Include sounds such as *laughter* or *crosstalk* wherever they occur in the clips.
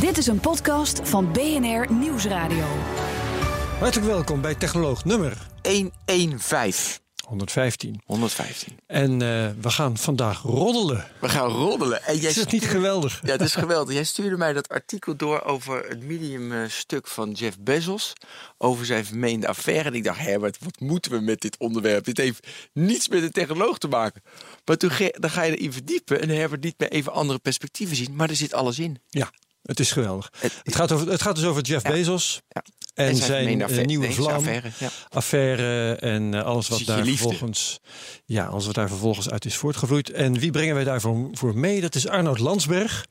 Dit is een podcast van BNR Nieuwsradio. Hartelijk welkom bij Technoloog nummer 115. 115. 115. En uh, we gaan vandaag roddelen. We gaan roddelen. En jij is het niet geweldig? Ja, het is geweldig. Jij stuurde mij dat artikel door over het medium-stuk van Jeff Bezos. Over zijn vermeende affaire. En ik dacht, Herbert, wat moeten we met dit onderwerp? Dit heeft niets met de technoloog te maken. Maar toen dan ga je erin verdiepen en Herbert liet me even andere perspectieven zien. Maar er zit alles in. Ja, het is geweldig. Het, het, gaat, over, het gaat dus over Jeff Bezos. Ja. En, En zijn, zijn eh, affaire- nieuwe vlam, affaire, ja. affaire en eh, alles wat daar liefde. vervolgens, ja, alles wat daar vervolgens uit is voortgevloeid. En wie brengen wij daarvoor voor mee? Dat is Arnoud Landsberg.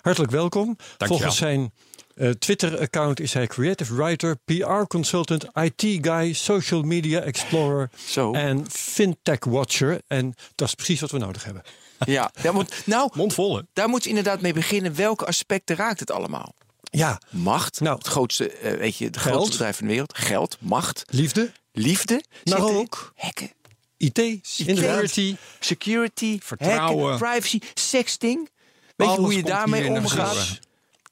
Hartelijk welkom. Volgens zijn eh, Twitter-account is hij creative writer, PR consultant, IT guy, social media explorer en fintech watcher. En dat is precies wat we nodig hebben. Ja, daar moet, nou, Mondvol, hè? daar moet je inderdaad mee beginnen. Welke aspecten raakt het allemaal? Ja, Macht, Nou. het grootste, eh, weet je, het Geld. grootste bedrijf van de wereld. Geld, macht, liefde, liefde. Erin. ook Hacken. IT. Security, security Vertrouwen. hacken, privacy, sexting. Weet je hoe je daarmee omgaat?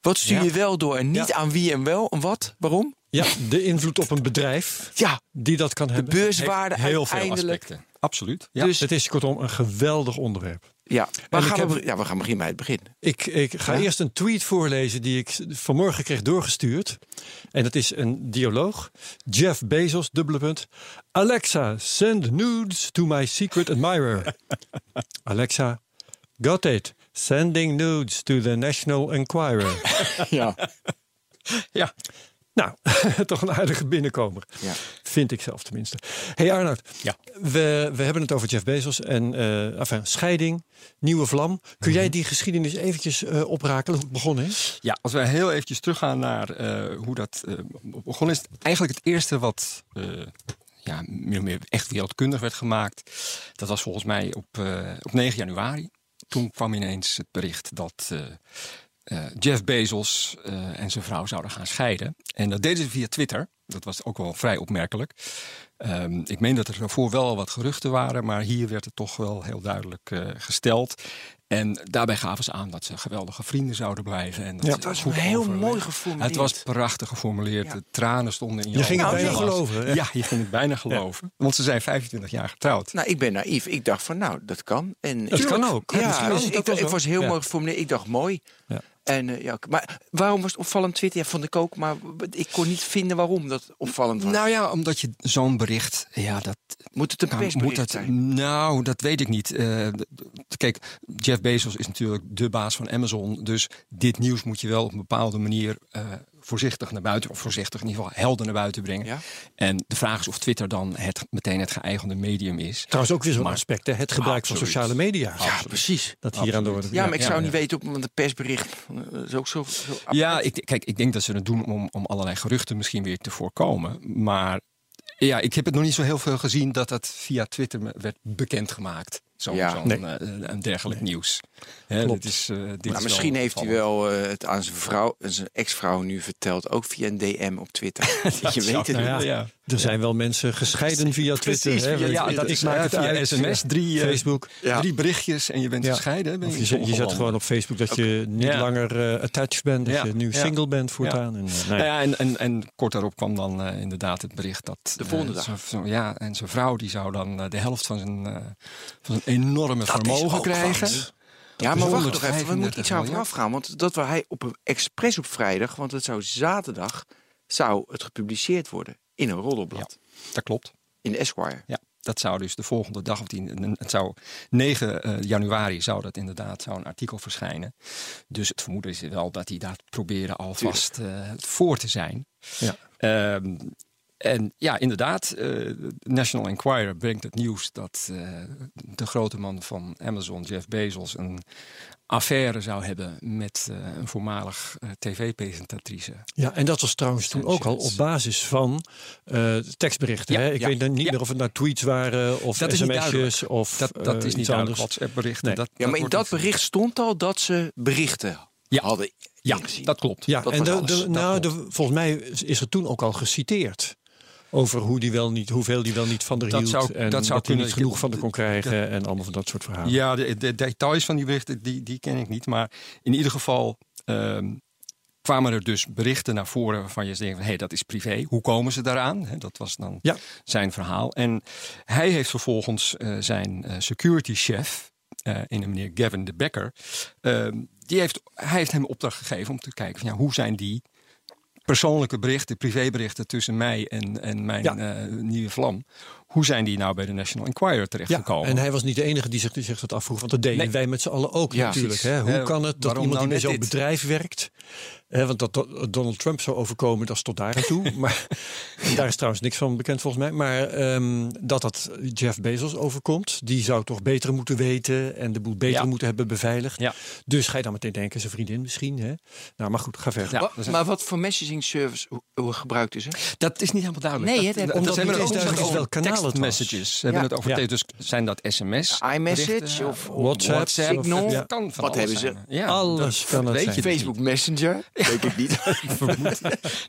Wat stuur Ja. je wel door en niet Ja. aan wie en wel en wat? Waarom? Ja, de invloed op een bedrijf Ja, die dat kan de hebben. beurswaarde Heel veel aspecten. Absoluut. Ja. Dus Het is kortom een geweldig onderwerp. Ja, gaan heb- we, ja, we gaan beginnen bij het begin. Ik, ik ga Ja? eerst een tweet voorlezen die ik vanmorgen kreeg doorgestuurd. En dat is een dialoog. Jeff Bezos, dubbele punt. Alexa, send nudes to my secret admirer. *laughs* Alexa, got it. Sending nudes to the National Enquirer. Ja. *laughs* ja. Nou, *laughs* toch een aardige binnenkomer. Ja. Vind ik zelf tenminste. hey Arnoud, Ja. we, we hebben het over Jeff Bezos en eh enfin, scheiding, nieuwe vlam. Kun jij die geschiedenis eventjes eh, oprakelen, hoe het begonnen is? ja, als we heel eventjes teruggaan naar eh, hoe dat begonnen is. Eigenlijk het eerste wat eh, ja, meer of meer echt wereldkundig werd gemaakt. Dat was volgens mij op, eh, op 9 januari. Toen kwam ineens het bericht dat eh, Jeff Bezos eh, en zijn vrouw zouden gaan scheiden. En dat deden ze via Twitter. Dat was ook wel vrij opmerkelijk. Ehm, ik meen dat er daarvoor wel wat geruchten waren, maar hier werd het toch wel heel duidelijk eh, gesteld. En daarbij gaven ze aan dat ze geweldige vrienden zouden blijven. En dat Ja. Het was goed heel mooi geformuleerd. Het was prachtig geformuleerd. Ja. De tranen stonden in je Je ging het bijna was- geloven, hè? Ja, je ging het bijna geloven. Want ze zijn 25 jaar getrouwd. Nou, ik ben naïef. Ik dacht van, nou, dat kan. En Dat kan ook. Ja, Misschien dus is het ik, was heel Ja. mooi geformuleerd. Ik dacht, mooi. En, eh, ja, maar waarom was het opvallend Twitter? Ja, vond ik ook, maar ik kon niet vinden waarom dat opvallend was. Nou ja, omdat je zo'n bericht, ja, dat moet het een Nou, moet dat, zijn? Nou, dat weet ik niet. Eh, kijk, Jeff Bezos is natuurlijk de baas van Amazon. Dus dit nieuws moet je wel op een bepaalde manier eh, voorzichtig naar buiten, of voorzichtig in ieder geval helder naar buiten brengen. Ja. En de vraag is of Twitter dan het, meteen het geëigende medium is. Trouwens ook weer zo'n aspect, hè? het gebruik van sociale media. Ja, precies. Dat hier aan de orde Ja, maar ik zou ja. niet weten, op, want een persbericht eh, is ook zo... zo Ja, ik, kijk, ik denk dat ze het doen om, om allerlei geruchten misschien weer te voorkomen. Maar ja, ik heb het nog niet zo heel veel gezien dat dat via Twitter werd bekendgemaakt. Zo, Ja. zo'n, Nee. eh, een dergelijk nieuws. Hè, Klopt. dit is, eh, dit Maar is wel Nou, misschien heeft hij wel eh, het aan zijn vrouw, en zijn ex-vrouw nu verteld, ook via een DM op Twitter. *laughs* je weet het Nou niet. ja, Ja. Er zijn wel mensen gescheiden via Twitter. Precies, hè? via- Ja, dat is via uit. sms, drie, Facebook. Ja. drie berichtjes en je bent Ja. gescheiden. Ben je, zet, je zet gewoon op Facebook dat je niet Ja. langer eh, attached bent. Dat Ja. je nu Ja. single bent voortaan. En, nou ja. ja, en, en, en kort daarop kwam dan inderdaad het bericht dat... De volgende dag. zo- zo- ja, en zijn vrouw die zou dan de helft van zijn, enorme vermogen krijgen. Ja, maar wacht nog even. We 135 moeten iets aan vooraf gaan. Want dat waar hij op een expres op vrijdag, want het zou zaterdag, zou het gepubliceerd worden in een roddelblad. Dat klopt. In de Esquire. Ja, dat zou dus de volgende dag, of die, het zou 9 eh, januari zou dat inderdaad zou een artikel verschijnen. Dus het vermoeden is wel dat hij daar proberen alvast eh, voor te zijn. Ja. Ehm, En ja, inderdaad, eh, National Enquirer brengt het nieuws dat eh, de grote man van Amazon, Jeff Bezos, een affaire zou hebben met eh, een voormalig eh, tv-presentatrice. Ja, en dat was trouwens toen ook al op basis van eh, tekstberichten. Ja, hè? Ik ja, weet dan niet ja. meer of het nou tweets waren of Dat is niet sms'jes of Dat, dat is niet anders. WhatsApp-berichten. Nee. Dat, Ja, maar in dat bericht stond al dat ze berichten Ja. hadden Ja, dat klopt. Ja, Dat en de, nou, de, volgens mij is er toen ook al geciteerd. Over hoe die wel niet, hoeveel die wel niet van de hield. zou- en dat zou kunnen. niet genoeg van de kon krijgen. En allemaal van dat soort verhalen. Ja, de, de details van die berichten, die, die ken ik niet. Maar in ieder geval ehm, kwamen er dus berichten naar voren waarvan je denkt van... hé, hey, dat is privé. Hoe komen ze daaraan? Dat was dan Ja. zijn verhaal. En hij heeft vervolgens eh, zijn eh, security chef... eh, in een meneer Gavin de Becker... ehm, die heeft, hij heeft hem opdracht gegeven om te kijken... Van, ja, hoe zijn die persoonlijke berichten, privéberichten tussen mij en, en mijn Ja. eh, nieuwe vlam... hoe zijn die nou bij de National Enquirer Ja, terechtgekomen? en hij was niet de enige die zich, die zich dat afvroeg. Want dat deden Nee. wij met z'n allen ook Ja, natuurlijk. Hè? Hoe Eh, kan het dat iemand die nou bij net zo'n bedrijf werkt... Hè, want dat Do- Donald Trump zou overkomen, dat is tot daar aan toe. *laughs* maar daar is trouwens niks van bekend volgens mij. Maar ehm, dat dat Jeff Bezos overkomt... die zou toch beter moeten weten... en de boel beter Ja. moeten hebben beveiligd. Ja. Dus ga je dan meteen denken, zijn vriendin misschien. Hè? Nou, maar goed, ga verder. Ja. Wa- er zijn- Maar wat voor messaging service hoe, hoe gebruikten ze? Dat is niet helemaal duidelijk. Nee, hè, dat, dat- omdat is over welk kanaal tekstmessages. Ze hebben het over dus zijn dat sms? iMessage of WhatsApp, Signal? ja. Kan van Wat alles hebben ze? zijn. Ja, Alles dat kan het weet je Facebook Messenger? Denk ik niet. *laughs*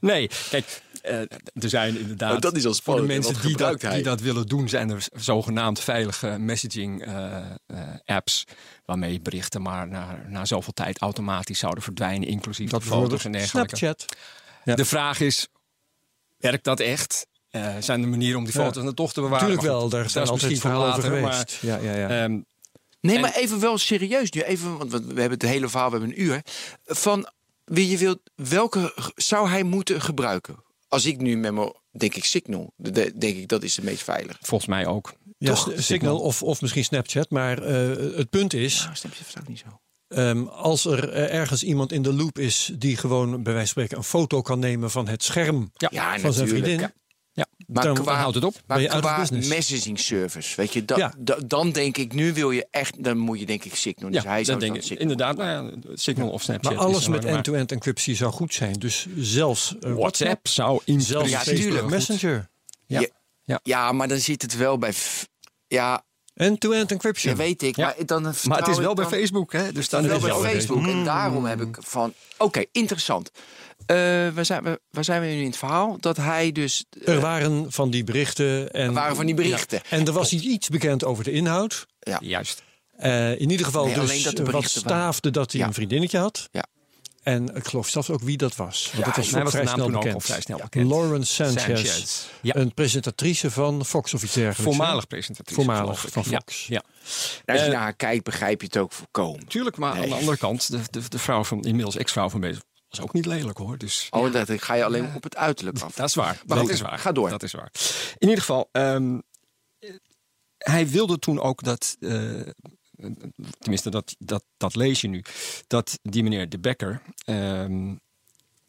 Nee, kijk, eh, er zijn inderdaad... Maar dat is al voor de mensen die dat, die dat willen doen, zijn er zogenaamd veilige messaging eh, eh, apps... waarmee berichten maar na, na zoveel tijd automatisch zouden verdwijnen... inclusief Dat de foto's en dergelijke. Snapchat. Ja. De vraag is, werkt dat echt? Eh, zijn er manieren om die Ja. foto's dan toch te bewaren? Natuurlijk Maar wel, daar zijn is altijd misschien verhalen over later, geweest. ja, ja, ja. Ehm, Nee, En- maar even wel serieus nu. Even, want we hebben het hele verhaal, we hebben een uur. Van wie je wilt, welke zou hij moeten gebruiken? Als ik nu met mijn, denk ik Signal, de- de- denk ik dat is de meest veilige. volgens mij ook. Ja, Toch? Signal, Signal of, of misschien Snapchat. Maar eh, het punt is, Nou, Snapchat ik niet zo. ehm, als er eh, ergens iemand in de loop is die gewoon bij wijze van spreken een foto kan nemen van het scherm Ja, Ja, van zijn vriendin. Ja. Ja, Maar Dan qua, houdt het op. Maar qua business. messaging service, weet je, dat, Ja. da- dan denk ik, nu wil je echt, dan moet je denk ik Signal. Dus ja hij zou denk ik. Signal. Inderdaad, nou ja, Signal of Snapchat. Maar alles met end-to-end encryptie zou goed zijn. Dus zelfs eh, WhatsApp zou in zelfs Ja, Facebook tuurlijk. Messenger. Ja. Ja. Ja. Ja, maar dan zit het wel bij, ja, End-to-end encryption. ja, weet ik, Ja. maar dan Maar het is wel bij dan- Facebook, hè? Dus dan Dan wel is bij Facebook. En daarom heb ik van. Oké, interessant. Eh, waar, zijn we, waar zijn we nu in het verhaal? Dat hij dus. eh, Er waren van die berichten. En, Er waren van die berichten. Ja. En er was iets bekend over de inhoud. Juist. Eh, in ieder geval Nee, dus dat wat waren. staafde dat hij Ja. een vriendinnetje had. Ja. En ik geloof zelfs ook wie dat was. Want dat was mij was vrij naam snel toen ook bekend. al vrij snel bekend. Lawrence Sanchez. Sanchez. Ja. Een presentatrice van Fox of iets dergelijks. Voormalig presentatrice. Voormalig van Ja, Fox. Ja, als je naar haar kijkt, begrijp je het ook voorkomen. tuurlijk. Maar aan de andere kant, de, de, de vrouw van, inmiddels ex-vrouw van was ook niet lelijk hoor. Dus Oh, dat ga je alleen op het uiterlijk af. Dat is waar. Maar dat goed, is waar. ga door. Dat is waar. In ieder geval, ehm, hij wilde toen ook dat. eh, tenminste, dat, dat, dat lees je nu. Dat die meneer De Becker. ehm,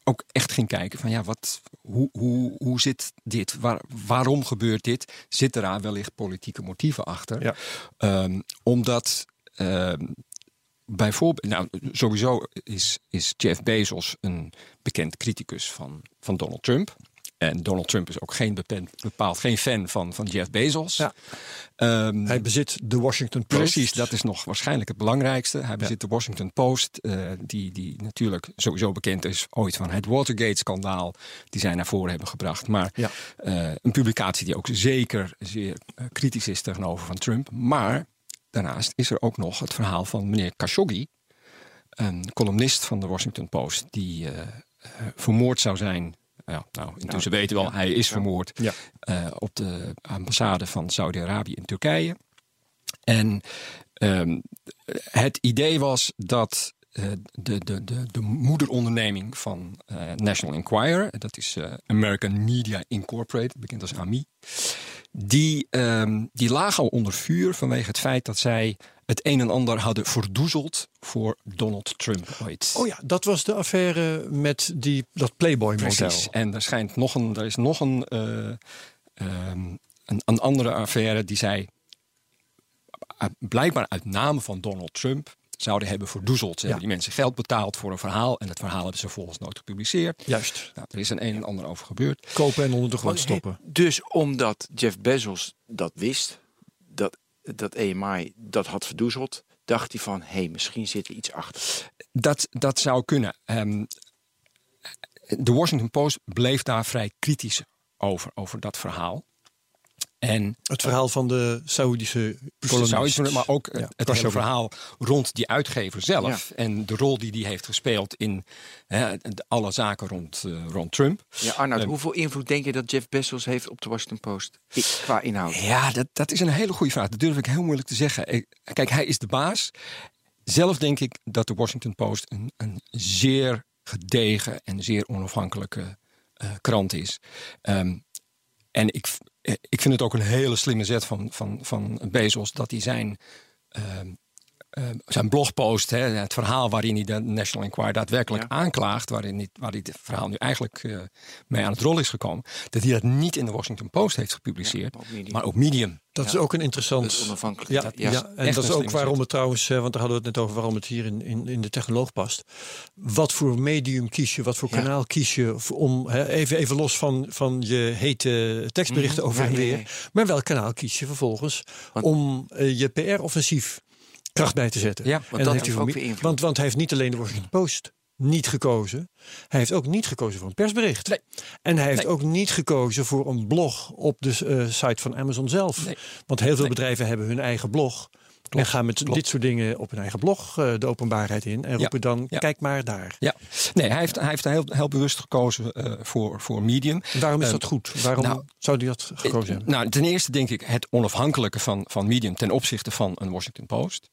ook echt ging kijken van ja, wat, hoe, hoe, hoe zit dit? Waar, waarom gebeurt dit? Zit er daar wellicht politieke motieven achter? Ja. Ehm, omdat ehm, bijvoorbeeld, nou sowieso is, is Jeff Bezos een bekend criticus van, van Donald Trump. En Donald Trump is ook geen bepaald, geen fan van, van Jeff Bezos. Ja. Ehm, Hij bezit de Washington Post. Precies, dat is nog waarschijnlijk het belangrijkste. Hij bezit de Washington Post, eh, die, die natuurlijk sowieso bekend is ooit van het Watergate-schandaal, die zij naar voren hebben gebracht. Maar Ja. eh, een publicatie die ook zeker zeer eh, kritisch is tegenover van Trump. Maar daarnaast is er ook nog het verhaal van meneer Khashoggi, een columnist van de Washington Post, die eh, eh, vermoord zou zijn. Ja, nou, intussen weten we wel, hij is vermoord eh, op de ambassade van Saudi-Arabië in Turkije. En ehm, het idee was dat de, de, de, de moederonderneming van National Enquirer, dat is American Media Incorporated, bekend als AMI, die, ehm, die lagen al onder vuur vanwege het feit dat zij het een en ander hadden verdoezeld voor Donald Trump ooit. Oh ja, dat was de affaire met die, dat Playboy-model. Precies. En er schijnt nog een, er is nog een, eh, ehm, een, een andere affaire die zij uit- blijkbaar uit naam van Donald Trump zouden hebben verdoezeld. Ze Ja. hebben die mensen geld betaald voor een verhaal en het verhaal hebben ze volgens nooit gepubliceerd. Juist. Nou, er is een een en ander over gebeurd. Kopen en onder de grond Maar, stoppen. Dus omdat Jeff Bezos dat wist, dat, dat EMI dat had verdoezeld, dacht hij van, hé, hey, misschien zit er iets achter. Dat, dat zou kunnen. Ehm, de Washington Post bleef daar vrij kritisch over, over dat verhaal. En Het verhaal van de Saoedische Zou kolonist. iets- maar ook Ja, het hele verhaal rond die uitgever zelf. En de rol die die heeft gespeeld in hè, alle zaken rond, eh, rond Trump. Ja, Arnoud, hoeveel invloed denk je dat Jeff Bezos heeft op de Washington Post? Qua inhoud. Ja, dat, dat is een hele goede vraag. Dat durf ik heel moeilijk te zeggen. Kijk, hij is de baas. Zelf denk ik dat de Washington Post een, een zeer gedegen en zeer onafhankelijke eh, krant is. Ehm, en ik, ik vind het ook een hele slimme zet van, van, van Bezos dat hij zijn, ehm, ehm, zijn blogpost, hè, het verhaal waarin hij de National Enquirer daadwerkelijk Ja. aanklaagt, waarin hij, waar hij het verhaal nu eigenlijk eh, mee aan het rol is gekomen, dat hij dat niet in de Washington Post heeft gepubliceerd, Ja, op Medium. maar op Medium. Dat is ook een interessant. Onafhankelijk. Ja, Dat- ja, ja, en dat is ook waarom het trouwens, eh, want daar hadden we het net over, waarom het hier in, in, in de technoloog past. Wat voor medium kies je, wat voor Ja. kanaal kies je om, hè, even, even los van, van je hete tekstberichten Mhm. over en weer, nee. maar welk kanaal kies je vervolgens Want- om eh, je PR-offensief kracht bij te zetten. Ja, En dan dat heeft ook weer invloed. want, want hij heeft niet alleen de Washington Post niet gekozen. Hij heeft ook niet gekozen voor een persbericht. Nee. En hij heeft Nee. ook niet gekozen voor een blog op de eh, site van Amazon zelf. Nee. Want heel veel bedrijven hebben hun eigen blog. en gaan met klopt. dit soort dingen op hun eigen blog eh, de openbaarheid in. En roepen dan, ja. kijk maar daar. Ja, nee, hij heeft, hij heeft heel, heel bewust gekozen eh, voor, voor Medium. En waarom is dat goed? Waarom nou, zou hij dat gekozen hebben? Nou, ten eerste denk ik het onafhankelijke van, van Medium ten opzichte van een Washington Post.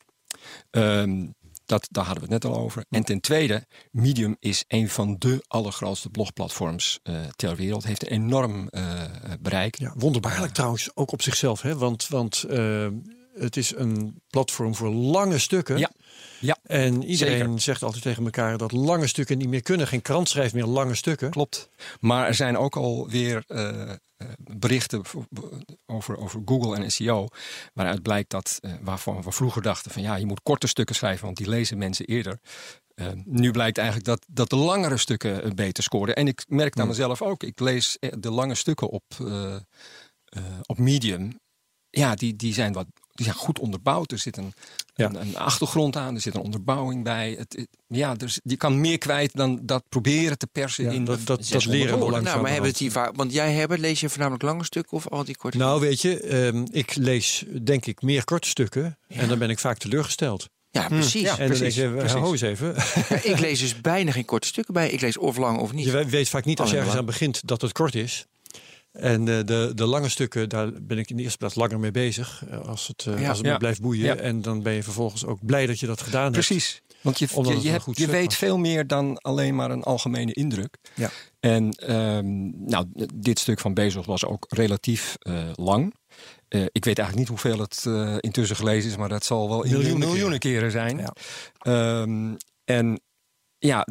Ehm, dat, daar hadden we het net al over. En ten tweede, Medium is een van de allergrootste blogplatforms eh, ter wereld. Heeft een enorm eh, bereik. Ja, wonderbaarlijk trouwens, ook op zichzelf. Hè? Want, want eh, het is een platform voor lange stukken. Ja. Ja, En iedereen zeker. zegt altijd tegen elkaar dat lange stukken niet meer kunnen. Geen krant schrijft meer lange stukken. Klopt. Maar er zijn ook alweer eh, berichten over, over Google en SEO. Waaruit blijkt dat, eh, waarvan we vroeger dachten van ja, je moet korte stukken schrijven, want die lezen mensen eerder. Nu blijkt eigenlijk dat, dat de langere stukken beter scoren. En ik merk aan mezelf ook. Ik lees de lange stukken op, op Medium. Ja, die, die, zijn wat, die zijn goed onderbouwd. Er zit een, Ja. een, een achtergrond aan, er zit een onderbouwing bij. Het, het- ja, dus je kan meer kwijt dan dat proberen te persen Ja, in dat- dat- dat 600 leren we. Nou, maar hebben het hier vaak... Want jij, Herbert, lees je voornamelijk lange stukken of al die korte? Nou, weet je, ehm, ik lees denk ik meer korte stukken. En dan ben ik vaak teleurgesteld. ja, precies. ja. en dan denk precies, je, eens even. Ja, ik lees dus bijna geen korte stukken bij. Ik lees of lang of niet. Je weet vaak niet als je ergens ja. aan begint dat het kort is. En eh, de, de lange stukken, daar ben ik in de eerste plaats langer mee bezig. eh, Als het, eh, Ja. als het Ja. me blijft boeien. Ja. En dan ben je vervolgens ook blij dat je dat gedaan hebt. Precies. Want je, Omdat je, hebt- je weet veel meer dan alleen maar een algemene indruk. Ja. En ehm, nou, dit stuk van Bezos was ook relatief lang. Ik weet eigenlijk niet hoeveel het intussen gelezen is, maar dat zal wel in Miljoenen miljoenen keren zijn. Ja. Ehm, en ja,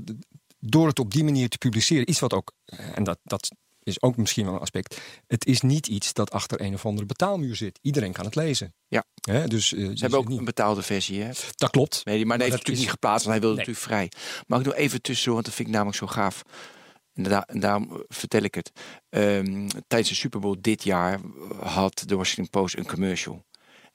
door het op die manier te publiceren, iets wat ook, en dat, dat is ook misschien wel een aspect, het is niet iets dat achter een of andere betaalmuur zit. Iedereen kan het lezen. Ja. Hè, dus, eh, Ze hebben ook zit een niet, betaalde versie, hè? dat klopt. Nee, maar die heeft dat het natuurlijk is- niet geplaatst, want hij wilde Nee. natuurlijk vrij. Maar ik doe even tussen, want dat vind ik namelijk zo gaaf. En, da- en daarom eh, vertel ik het. Ehm, tijdens de Super Bowl dit jaar had de Washington Post een commercial.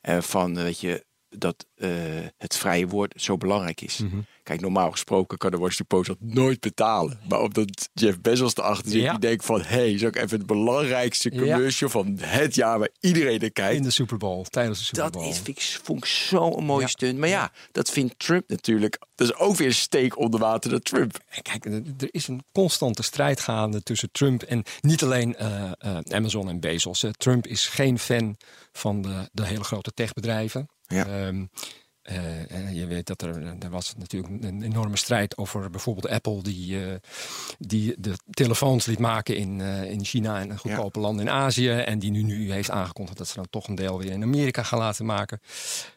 eh, van, weet je, dat eh, het vrije woord zo belangrijk is. Mhm. Kijk, normaal gesproken kan de Washington Post dat nooit betalen. Maar omdat Jeff Bezos erachter zit, Ja. die denkt van... hé, hey, is ook even het belangrijkste Ja. commercial van het jaar... waar iedereen naar kijkt. In de Super Bowl, tijdens de Super Dat Bowl. is, vind ik, vond ik zo een mooie Ja. stunt. Maar ja, dat vindt Trump natuurlijk. Dat is ook weer een steek onder water naar Trump. Kijk, er is een constante strijd gaande tussen Trump en niet alleen eh, eh, Amazon en Bezos. Trump is geen fan van de, de hele grote techbedrijven. Ja. Ehm, eh, en je weet dat er, er was natuurlijk een enorme strijd over bijvoorbeeld Apple, die, eh, die de telefoons liet maken in, eh, in China en goedkope landen in Azië. En die nu, nu heeft aangekondigd dat ze dan toch een deel weer in Amerika gaan laten maken.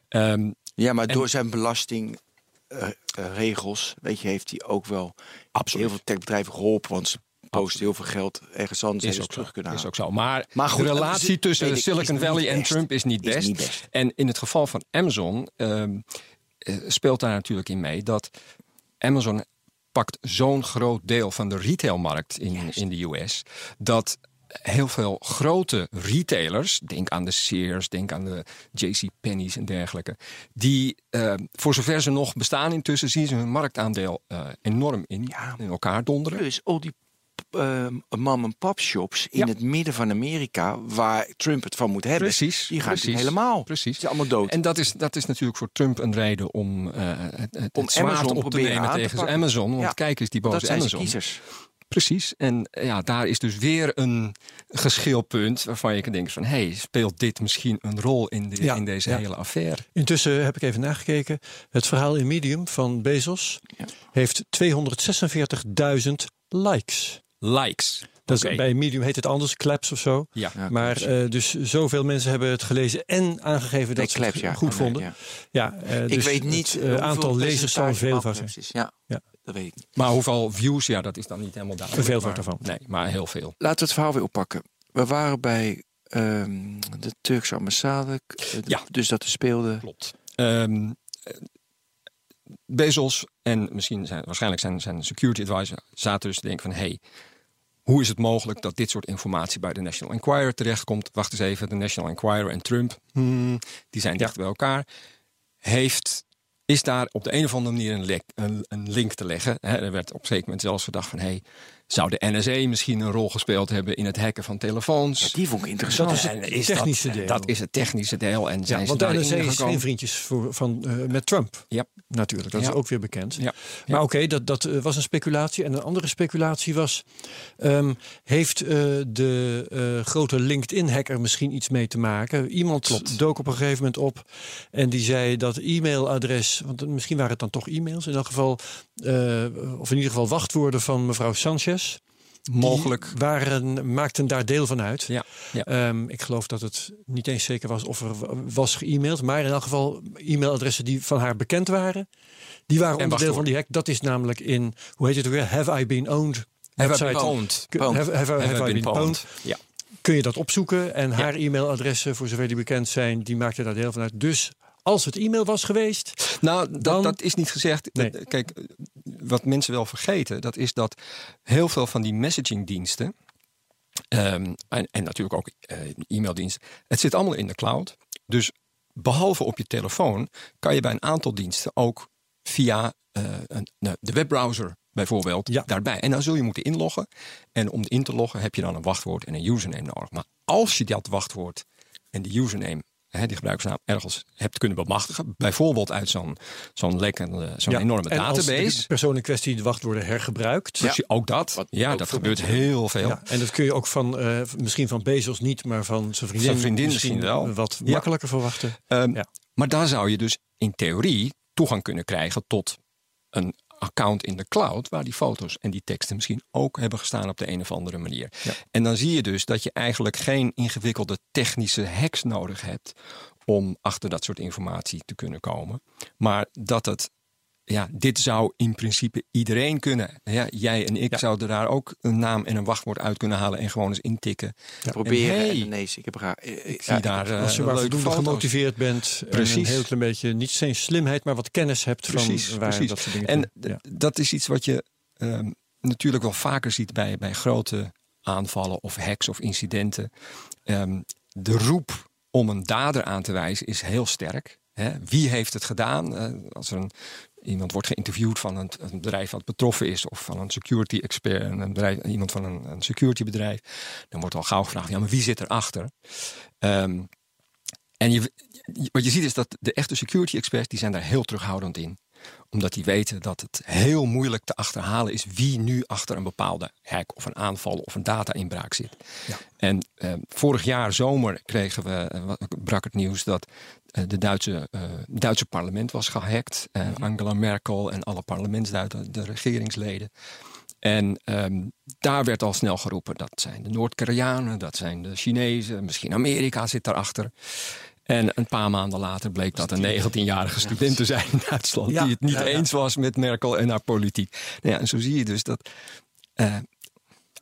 Ehm, Ja, maar En- door zijn belastingregels, weet je, heeft hij ook wel Absoluut. heel veel techbedrijven geholpen. Want ze posten heel veel geld ergens anders en Is ook, terug zo, kunnen is halen. ook zo. Maar, Maar goed, de relatie is- tussen ik, Silicon is Valley en. Trump is niet Is best. niet best. En in het geval van Amazon ehm, eh, speelt daar natuurlijk in mee dat Amazon pakt zo'n groot deel van de retailmarkt in, in de US dat heel veel grote retailers, denk aan de Sears, denk aan de JCPenney's en dergelijke, die eh, voor zover ze nog bestaan intussen zien ze hun marktaandeel eh, enorm in, Ja. in elkaar donderen. Plus al die uh, mom-and-pop shops in Ja. het midden van Amerika, waar Trump het van moet hebben, Precies, die gaan precies, helemaal. precies. Ze zijn allemaal dood. En dat is, dat is natuurlijk voor Trump een reden om eh, het, het, Om het zwaard Amazon op te nemen te tegen. Amazon. Want Ja. kijk eens, die dat boze zijn Amazon. kiezers. Precies. En ja, daar is dus weer een geschilpunt waarvan je kan denken van... hé, hey, speelt dit misschien een rol in, de, Ja, in deze ja. hele affaire? Intussen heb ik even nagekeken. Het verhaal in Medium van Bezos Ja. heeft 246.000 likes. Likes. Dat is. Bij Medium heet het anders, claps of zo. Ja. Ja, maar eh, dus zoveel mensen hebben het gelezen en aangegeven dat Nee, ze claps, het ja. goed Nee, vonden. ja. Ja, eh, Ik dus weet niet het eh, aantal lezers zal veel van zijn. Ja, Ja. dat weet ik niet. Maar hoeveel views, ja, dat is dan niet helemaal duidelijk. Veel maar- ervan. Nee, maar heel veel. Laten we het verhaal weer oppakken. We waren bij ehm, de Turkse ambassade. Ja. Dus dat er speelde. Klopt. Ehm, eh, Bezos en misschien zijn, waarschijnlijk zijn, zijn security advisor zaten dus te denken van... hey, hoe is het mogelijk dat dit soort informatie bij de National Enquirer terechtkomt? Wacht eens even, de National Enquirer en Trump, hmm, die zijn dicht bij elkaar. Heeft, is daar op de een of andere manier een, lek- een, een link te leggen? Hè, er werd op een zeker moment zelfs gedacht van... hey, zou de NSA misschien een rol gespeeld hebben in het hacken van telefoons? Die vond ik interessant. Dat is het is technische dat, deel. Dat is het technische deel. En zijn Ja, ze want de daarin NSA is geen vriendjes voor, van, eh, met Trump. Ja. Natuurlijk, dat Ja. is ook weer bekend. Ja. Maar oké, dat, dat eh, was een speculatie. En een andere speculatie was... ehm, heeft eh, de grote LinkedIn-hacker misschien iets mee te maken? Iemand Klopt. dook op een gegeven moment op en die zei dat e-mailadres... want misschien waren het dan toch e-mails in elk geval... of in ieder geval wachtwoorden van mevrouw Sanchez... Mogelijk. Waren, maakten daar deel van uit. Ja, ja. Ehm, ik geloof dat het niet eens zeker was of er was ge-mailed. Maar in elk geval e-mailadressen die van haar bekend waren. Die waren onderdeel van die hack. Dat is namelijk in, hoe heet het ook weer? Have I been owned? Have I been owned? Kun- Pwned. Have, have, have I been pwned? Ja. Kun je dat opzoeken. En haar e-mailadressen, voor zover die bekend zijn, die maakten daar deel van uit. Dus als het e-mail was geweest... Nou, dat, Dan- dat is niet gezegd. Nee. Dat- Kijk, eh, wat mensen wel vergeten, dat is dat heel veel van die messagingdiensten. ehm, en, en natuurlijk ook eh, e-maildiensten. Het zit allemaal in de cloud. Dus behalve op je telefoon kan je bij een aantal diensten ook via eh, een, nou, de webbrowser bijvoorbeeld Ja. daarbij. En dan zul je moeten inloggen. En om in te loggen heb je dan een wachtwoord en een username nodig. Maar als je dat wachtwoord en die username, hè, die gebruikersnaam, ergens hebt kunnen bemachtigen, bijvoorbeeld uit zo'n zo'n lekkende, zo'n Ja, enorme en als database. de persoon in kwestie de wachtwoorden hergebruikt... Dus ook dat, Wat ja, ook dat gebeurt mensen heel veel. Ja, en dat kun je ook van, eh, misschien van Bezos niet, maar van zijn vriendin, Zijn vriendin misschien wel. wat makkelijker verwachten. Ehm. Maar daar zou je dus in theorie toegang kunnen krijgen tot een account in de cloud, waar die foto's en die teksten misschien ook hebben gestaan op de een of andere manier. Ja. En dan zie je dus dat je eigenlijk geen ingewikkelde technische hacks nodig hebt om achter dat soort informatie te kunnen komen. Maar dat het, ja, dit zou in principe iedereen kunnen. Ja, jij en ik Ja. zouden daar ook een naam en een wachtwoord uit kunnen halen en gewoon eens intikken. Proberen. En hey, en nee, ik heb graag. Ik zie daar eh, Als je maar voldoende gemotiveerd bent. En Precies. een heel klein beetje, niet zijn slimheid, maar wat kennis hebt Precies, van waar precies. dat soort dingen En ja. dat is iets wat je ehm, natuurlijk wel vaker ziet bij, bij grote aanvallen of hacks of incidenten. Ehm, de roep om een dader aan te wijzen is heel sterk. Hè? Wie heeft het gedaan? Eh, als er een, iemand wordt geïnterviewd van een, een bedrijf wat betroffen is, of van een security expert, en een bedrijf, iemand van een, een security bedrijf, dan wordt al gauw gevraagd: ja, maar wie zit erachter? Ehm en je, wat je ziet is dat de echte security experts die zijn daar heel terughoudend in omdat die weten dat het heel moeilijk te achterhalen is wie nu achter een bepaalde hack of een aanval of een data-inbraak zit. En eh, vorig jaar zomer kregen we, eh, brak het nieuws dat de Duitse, eh, Duitse parlement was gehackt. Eh, Angela Merkel en alle parlementsduiten, de regeringsleden. En ehm, daar werd al snel geroepen, dat zijn de Noord-Koreanen, dat zijn de Chinezen, misschien Amerika zit daarachter. En een paar maanden later bleek dat een 19-jarige student te zijn in Duitsland. Ja, Die het niet ja, ja. eens was met Merkel en haar politiek. Nou ja, en zo zie je dus dat. eh,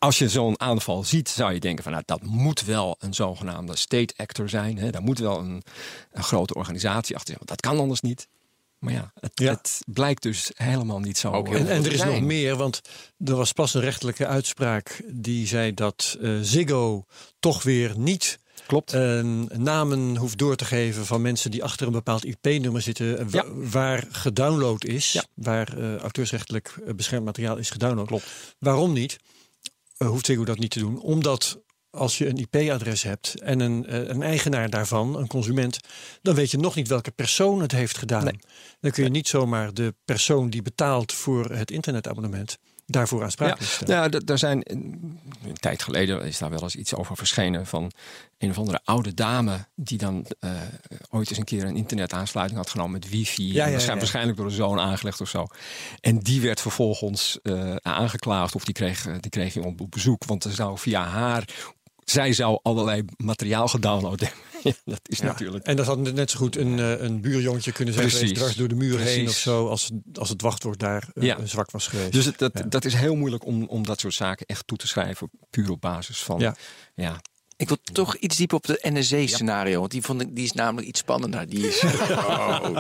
als je zo'n aanval ziet, zou je denken van nou, dat moet wel een zogenaamde state actor zijn. Hè? Daar moet wel een, een grote organisatie achter zijn. Want dat kan anders niet. Maar ja, het, Ja. het blijkt dus helemaal niet zo. En, en er is nog meer, want er was pas een rechtelijke uitspraak die zei dat eh, Ziggo toch weer niet Klopt. eh, namen hoeft door te geven van mensen die achter een bepaald IP-nummer zitten, eh, Ja. waar gedownload is, Ja. waar auteursrechtelijk beschermd materiaal is gedownload. Waarom niet? Eh, hoeft Ziggo dat niet te doen? Omdat als je een IP-adres hebt en een, eh, een eigenaar daarvan, een consument, dan weet je nog niet welke persoon het heeft gedaan. Nee. Dan kun je niet zomaar de persoon die betaalt voor het internetabonnement daarvoor Ja, aansprakelijk stellen. nou, d- daar zijn een een tijd geleden is daar wel eens iets over verschenen van een of andere oude dame die dan eh, ooit eens een keer een internetaansluiting had genomen met wifi. Ja, ja, ja. waarschijnlijk door een zoon aangelegd of zo. En die werd vervolgens eh, aangeklaagd of die kreeg, eh, die kreeg iemand op bezoek, want er zou via haar zij zou allerlei materiaal gedownload hebben. Ja, *laughs* dat is Ja. natuurlijk. En dat had net zo goed een, eh, een buurjongetje kunnen zijn Precies. geweest, dwars door de muur heen of zo, als, als het wachtwoord daar eh, Ja. zwak was geweest. Dus het, dat, Ja. dat is heel moeilijk om, om dat soort zaken echt toe te schrijven, puur op basis van. Ja. ja Ik wil toch iets dieper op de NSC-scenario. Want die, vond ik, die is namelijk iets spannender. Die is, *laughs* Oh.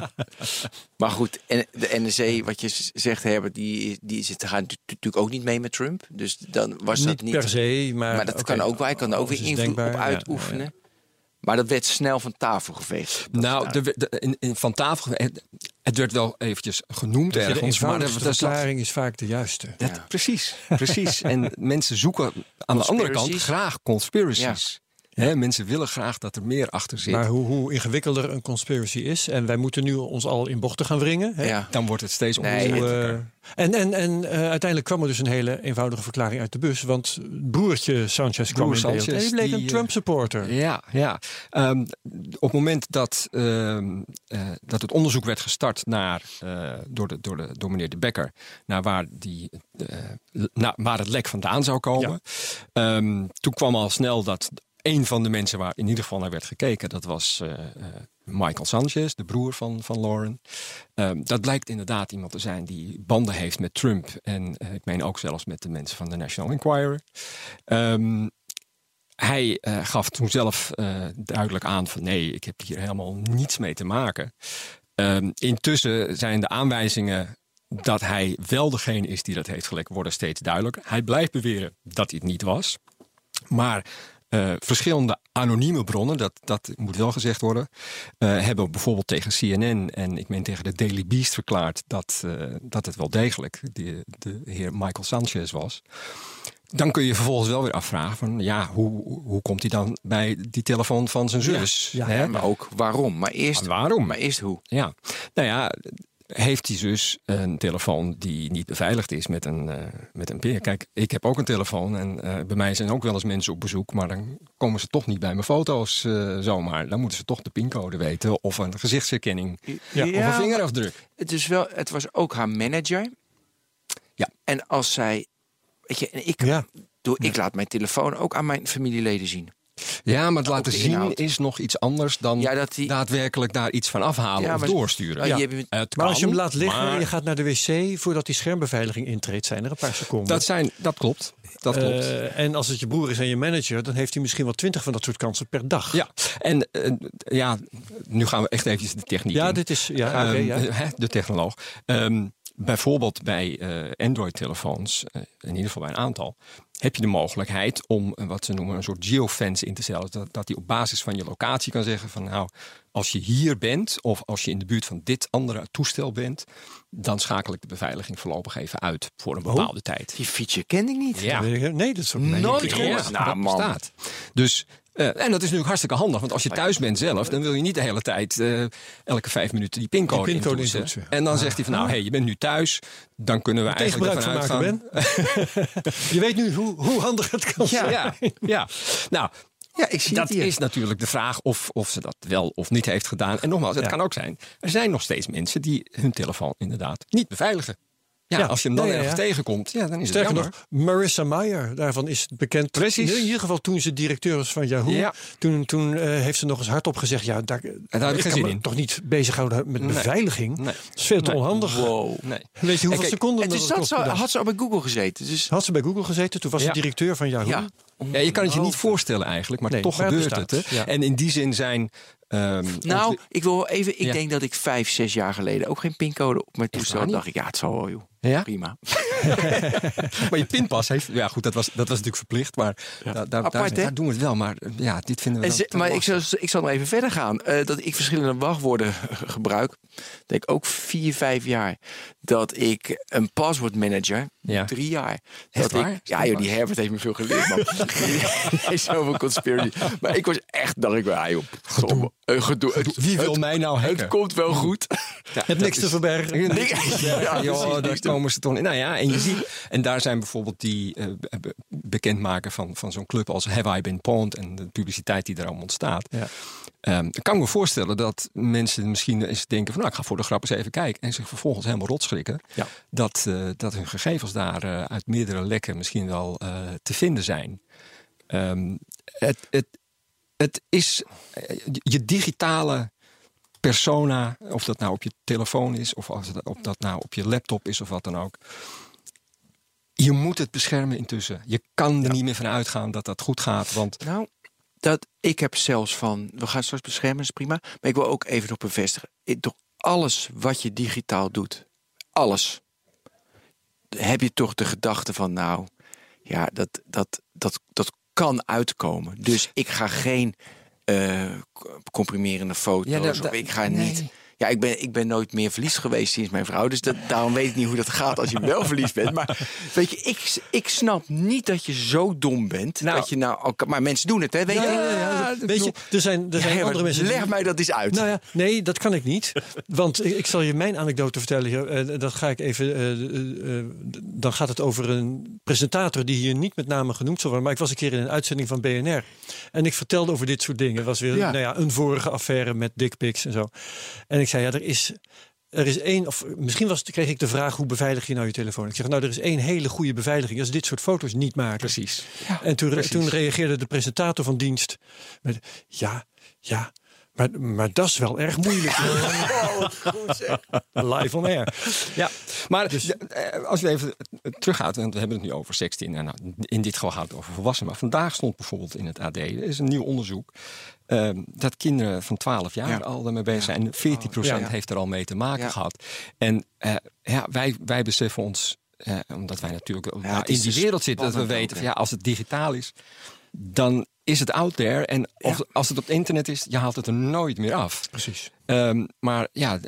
Maar goed, en de NSC, wat je zegt, Herbert, die, die zit, gaat natu- natuurlijk ook niet mee met Trump. Dus dan was niet dat niet... per se, maar, maar dat kan ook, wij kan er ook weer invloed denkbaar, op ja, uitoefenen. Maar dat werd snel van tafel geveegd. Nou, de, de- in, in, van tafel, het, het werd wel eventjes genoemd de ergens. maar dat- verklaring is vaak de juiste. dat- Ja. Precies, *laughs* precies. en mensen zoeken aan de andere kant graag conspiracies. Hè, mensen willen graag dat er meer achter zit. Maar hoe, hoe ingewikkelder een conspiracy is, en wij moeten nu ons al in bochten gaan wringen. Hè? Ja. Dan wordt het steeds Nee, en en, en eh, uiteindelijk kwam er dus een hele eenvoudige verklaring uit de bus. Want broertje Sanchez kwam Broer in beeld. Sanchez, Hij bleek die, een eh, Trump-supporter. Ja, ja. Ehm, op het moment dat, ehm, eh, dat het onderzoek werd gestart naar, door, de, door, de, door meneer De Becker, naar waar, die, waar het lek vandaan zou komen, ehm, toen kwam al snel dat een van de mensen waar in ieder geval naar werd gekeken, dat was eh, eh, Michael Sanchez, de broer van, van Lauren. Ehm, dat blijkt inderdaad iemand te zijn die banden heeft met Trump en eh, ik meen ook zelfs met de mensen van de National Enquirer. Ehm, hij gaf toen zelf duidelijk aan van nee, ik heb hier helemaal niets mee te maken. Ehm, intussen zijn de aanwijzingen dat hij wel degene is die dat heeft gelekt, worden steeds duidelijker. Hij blijft beweren dat hij niet was. Maar eh, verschillende anonieme bronnen, dat, dat moet wel gezegd worden, eh, hebben bijvoorbeeld tegen CNN en ik meen tegen de Daily Beast verklaard dat, eh, dat het wel degelijk de, de heer Michael Sanchez was. Dan kun je vervolgens wel weer afvragen van ja, hoe, hoe komt hij dan bij die telefoon van zijn zus? ja, Hè? Maar ook waarom. Maar eerst, Maar waarom? maar eerst hoe. Ja, nou ja, heeft die zus een telefoon die niet beveiligd is met een, eh, met een peer? Kijk, ik heb ook een telefoon en eh, bij mij zijn ook wel eens mensen op bezoek, maar dan komen ze toch niet bij mijn foto's eh, zomaar. Dan moeten ze toch de pincode weten of een gezichtsherkenning Ja, of een vingerafdruk. Het, is wel, het was ook haar manager. Ja. En als zij. Weet je, en ik, Ja. doe, ik laat mijn telefoon ook aan mijn familieleden zien. Ja, maar het laten zien inhoud. is nog iets anders dan Ja, dat die- daadwerkelijk daar iets van afhalen Ja, of doorsturen. Ja, hebt- Maar als je hem laat liggen en maar je gaat naar de wc voordat die schermbeveiliging intreedt, zijn er een paar seconden. dat, zijn, dat klopt. Dat klopt. Eh, en als het je broer is en je manager, dan heeft hij misschien wel twintig van dat soort kansen per dag. Ja, en eh, ja, nu gaan we echt eventjes de techniek Ja, in. dit is. Ja, Ehm, ja. *laughs* hè, de technoloog. Ehm, bijvoorbeeld bij eh, Android-telefoons, eh, in ieder geval bij een aantal, heb je de mogelijkheid om eh, wat ze noemen een soort geofence in te stellen. Dat, dat die op basis van je locatie kan zeggen van nou, als je hier bent of als je in de buurt van dit andere toestel bent, dan schakel ik de beveiliging voorlopig even uit voor een bepaalde tijd. Die feature kende ik niet. Ja. Nee, dat is ook Nooit niet gehoord. bekend. Nou, dat man. bestaat. Dus, en dat is natuurlijk hartstikke handig. Want als je thuis bent zelf, dan wil je niet de hele tijd eh, elke vijf minuten die pincode, Die pincode intoetsen. intoetsen. En dan zegt hij van nou, hey, je bent nu thuis. Dan kunnen we eigenlijk ervan van uitgaan. *laughs* je weet nu hoe, hoe handig het kan zijn. Ja, ja. Nou, Ja, ik zie dat is natuurlijk de vraag of, of ze dat wel of niet heeft gedaan. En nogmaals, het Ja. kan ook zijn. Er zijn nog steeds mensen die hun telefoon inderdaad niet beveiligen. Ja, Ja. als je hem dan Ja, ja, ja. ergens tegenkomt, ja, dan is Sterker het jammer. nog, Marissa Mayer, daarvan is het bekend. Precies. In ieder geval toen ze directeur was van Yahoo. Ja. Toen, toen eh, heeft ze nog eens hardop gezegd: Ja, daar, heb ik geen kan zin me in. toch niet bezighouden met Nee. beveiliging. Nee. Dat is veel te Nee. onhandig. Wow. Nee. Weet je hoeveel kijk, seconden En dat dus het dat kost zo, had ze al bij Google gezeten. Dus Had ze bij Google gezeten, toen was Ja. ze directeur van Yahoo. ja. Ja, je kan het je niet voorstellen eigenlijk, maar Nee, toch maar gebeurt het. Hè? En in die zin zijn... ehm, Nou, ik wil wel even. Ik Ja. denk dat ik vijf, zes jaar geleden ook geen pincode op mijn toestel had. dacht ik, ja, het zal wel, joh. Ja? Prima. *laughs* maar je pinpas heeft... Ja goed, dat was, dat was natuurlijk verplicht, maar daar, daar, daar, Apart, hè? daar doen we het wel. Maar eh, ja, dit vinden we ze- maar ik zal, ik zal nog even verder gaan. Eh, dat ik verschillende wachtwoorden *laughs* gebruik. Denk ook vier, vijf jaar. Dat ik een paswoordmanager, Ja. drie jaar. Dat waar? ja, joh, die Herbert heeft me veel geleerd, man. *laughs* Is zoveel conspiracy. Maar ik was echt, dacht ik, wel, ah, joh, gedoe. gedoe. Het, Wie wil het- mij nou hacken? Het komt wel goed. Ja, Hebt niks te verbergen. Ja, Niks- ja, ja, precies, joh, daar niks te- in. Nou ja, en je ziet, en daar zijn bijvoorbeeld die eh, be- be- bekendmaken van, van zo'n club als Have I Been Pwned en de publiciteit die daarom ontstaat. Ja. Ehm, dan kan ik me voorstellen dat mensen misschien eens denken van nou, ik ga voor de grap eens even kijken en zich vervolgens helemaal rotschrikken. Ja. Dat, eh, dat hun gegevens daar eh, uit meerdere lekken misschien wel te vinden zijn. Ehm, het, het, het is je digitale persona, of dat nou op je telefoon is, of als het, of dat nou op je laptop is, of wat dan ook. Je moet het beschermen intussen. Je kan er niet meer van uitgaan dat dat goed gaat. Want Nou, dat ik heb zelfs van, we gaan straks beschermen, is prima. Maar ik wil ook even nog bevestigen. Door alles wat je digitaal doet, alles, heb je toch de gedachte van, nou, ja, dat, dat, dat, dat kan uitkomen. Dus ik ga geen eh, comprimerende foto's. Ja, da- of ik ga nee. niet. Ja, ik ben, ik ben nooit meer verliefd geweest sinds mijn vrouw. Dus dat, daarom weet ik niet hoe dat gaat als je wel verliefd bent. Maar weet je, ik, ik snap niet dat je zo dom bent. Nou. dat je nou, maar mensen doen het, hè? Weet Ja, je? ja, ja. ik Weet je, bedoel- er zijn, er zijn andere mensen. die- Leg mij dat eens uit. Nou ja, nee, dat kan ik niet. Want ik, ik zal je mijn anekdote vertellen. hier. Eh, dat ga ik even. eh, eh, dan gaat het over een presentator die hier niet met name genoemd zal worden. Maar ik was een keer in een uitzending van BNR. En ik vertelde over dit soort dingen. Het was weer. Nou ja, een vorige affaire met dickpics en zo. En ik zei, ja, er is. Er is één, of misschien was, kreeg ik de vraag: hoe beveilig je nou je telefoon? Ik zeg, nou, er is één hele goede beveiliging. Dat is dit soort foto's niet maken. precies. En toen, precies. toen reageerde de presentator van dienst met: Ja, ja, maar, maar dat is wel erg moeilijk. *laughs* Live on air. Ja, maar eh, als we even teruggaan, want we hebben het nu over 16 en nou, in dit geval gaat het over volwassenen. Maar vandaag stond bijvoorbeeld in het AD, er is een nieuw onderzoek, ehm, dat kinderen van 12 jaar Ja. al daarmee bezig zijn. En 14% Ja. heeft er al mee te maken gehad. En eh, ja, wij, wij beseffen ons, eh, omdat wij natuurlijk nou, in die wereld zitten, dat we weten, van, ja, als het digitaal is, dan is het out there. En of, als het op het internet is, je haalt het er nooit meer af. Precies. Ehm, maar ja,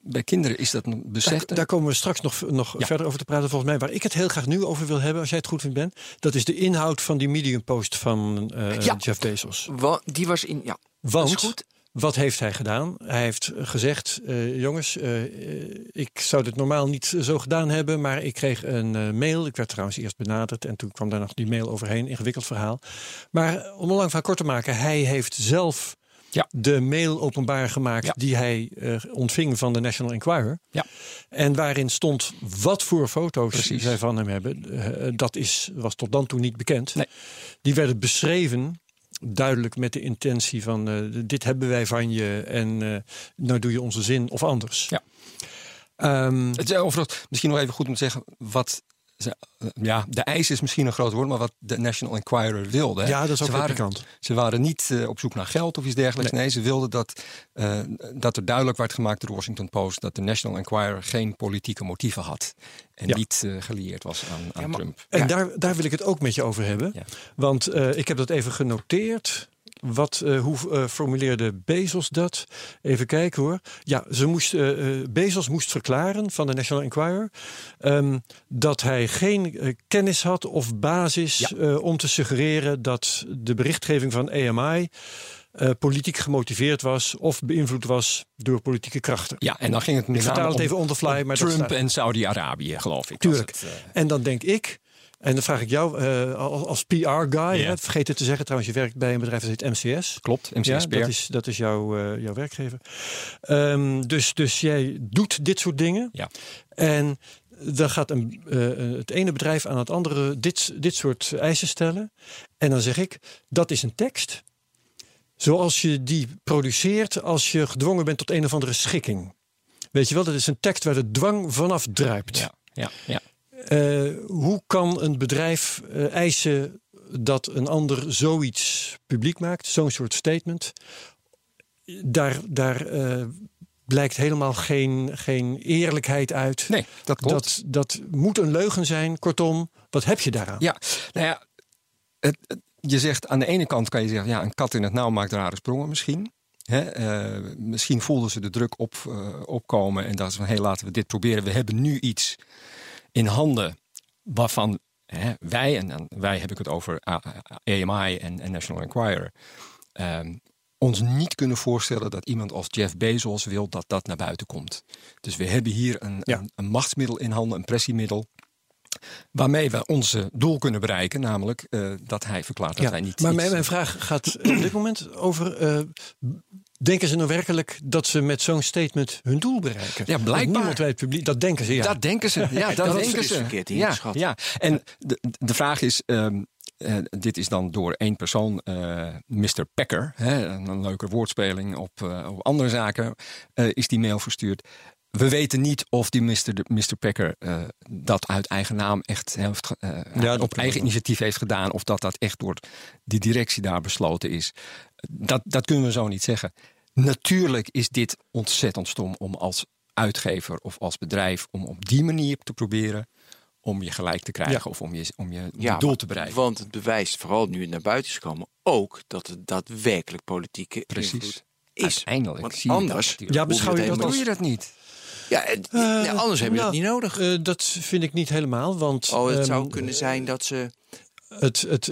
bij kinderen is dat een besef. Daar, daar komen we straks nog, nog Ja. verder over te praten. Volgens mij, waar ik het heel graag nu over wil hebben, als jij het goed vindt, Ben, dat is de inhoud van die Medium post van eh, Ja. Jeff Bezos. Want die was in. Ja, Want dat is goed. Wat heeft hij gedaan? Hij heeft gezegd: eh, jongens, eh, eh, ik zou dit normaal niet zo gedaan hebben, maar ik kreeg een mail. Ik werd trouwens eerst benaderd en toen kwam daar nog die mail overheen. Ingewikkeld verhaal. Maar om een lang verhaal kort te maken, hij heeft zelf. Ja. De mail openbaar gemaakt Ja. die hij ontving van de National Enquirer. Ja. En waarin stond wat voor foto's Precies. zij van hem hebben. Dat is, was tot dan toe niet bekend. Nee. Die werden beschreven, duidelijk met de intentie van... eh, dit hebben wij van je en eh, nou doe je onze zin of anders. Ja. Ehm, Het is overigens misschien nog even goed om te zeggen wat. Ze- Ja, de eis is misschien een groot woord, maar wat de National Enquirer wilde. hè. ja, dat is ook ze waren, pikant. Ze waren niet eh, op zoek naar geld of iets dergelijks. Nee, ze wilden dat, eh, dat er duidelijk werd gemaakt door de Washington Post dat de National Enquirer geen politieke motieven had. En Ja. niet eh, gelieerd was aan, aan maar- Trump. En Ja. daar, daar wil ik het ook met je over hebben. Ja. Want eh, ik heb dat even genoteerd. Wat, eh, hoe eh, formuleerde Bezos dat? Even kijken hoor. Ja, ze moest, eh, Bezos moest verklaren van de National Enquirer ehm, dat hij geen kennis had of basis Ja. om te suggereren dat de berichtgeving van AMI eh, politiek gemotiveerd was of beïnvloed was door politieke krachten. Ja, en dan ging het met Ik name vertaal het om- even on the fly, om maar dat Trump en Saudi-Arabië, geloof ik. Tuurlijk. het, En dan denk ik, en dan vraag ik jou eh, als, PR-guy, hè, vergeet het te zeggen trouwens, je werkt bij een bedrijf dat heet MCS. klopt, MCS Ja, PR. dat is, dat is jouw, eh, jouw werkgever. Ehm, dus, dus jij doet dit soort dingen. Ja. En dan gaat een, eh, het ene bedrijf aan het andere dit, dit soort eisen stellen. En dan zeg ik, dat is een tekst zoals je die produceert als je gedwongen bent tot een of andere schikking. Weet je wel, dat is een tekst waar de dwang vanaf druipt. Ja, ja, ja. Eh, hoe kan een bedrijf eh, eisen dat een ander zoiets publiek maakt, zo'n soort statement? Daar, daar eh, blijkt helemaal geen, geen eerlijkheid uit. Nee, dat klopt. Dat, dat moet een leugen zijn. Kortom, wat heb je daaraan? Ja, nou ja, het, het- je zegt aan de ene kant kan je zeggen, ja, een kat in het nauw maakt rare sprongen misschien. Hè, misschien voelden ze de druk op, opkomen en dachten ze van, hé, laten we dit proberen. We hebben nu iets in handen waarvan hè, wij, en dan, wij heb ik het over AMI en, en National Enquirer, ehm, ons niet kunnen voorstellen dat iemand als Jeff Bezos wil dat dat naar buiten komt. Dus we hebben hier een, Ja. een, een machtsmiddel in handen, een pressiemiddel. Waarmee we onze doel kunnen bereiken, namelijk eh, dat hij verklaart dat Ja, wij niet. maar iets- mijn, vraag gaat op dit moment over. eh, denken ze nou werkelijk dat ze met zo'n statement hun doel bereiken? Ja, Dat blijkbaar. niemand het publiek. Dat denken ze ja. Dat denken ze. Ja, *laughs* dat, Dat is denken dus ze. verkeerd ja, ingeschat. ja. En de, de vraag is. ehm, eh, dit is dan door één persoon, eh Mr. Packer, hè, een leuke woordspeling op, eh, op andere zaken, is die mail verstuurd. We weten niet of die Mr. de- Mr. Packer dat uit eigen naam echt heeft, dat op eigen initiatief heeft gedaan, of dat dat echt door die directie daar besloten is. Dat, dat kunnen we zo niet zeggen. Natuurlijk is dit ontzettend stom om als uitgever of als bedrijf om op die manier te proberen om je gelijk te krijgen Ja. of om je, om je, om Ja, je doel te bereiken. Want het bewijst, vooral nu het naar buiten is gekomen, ook dat het daadwerkelijk politieke Precies. invloed is. Uiteindelijk Want zie je dat anders. Ja, beschouw je dat doe je dat niet? ja, nee, anders heb je nou, het niet nodig. Eh, dat vind ik niet helemaal. Want Oh, het zou ehm, kunnen zijn dat ze. Het, het,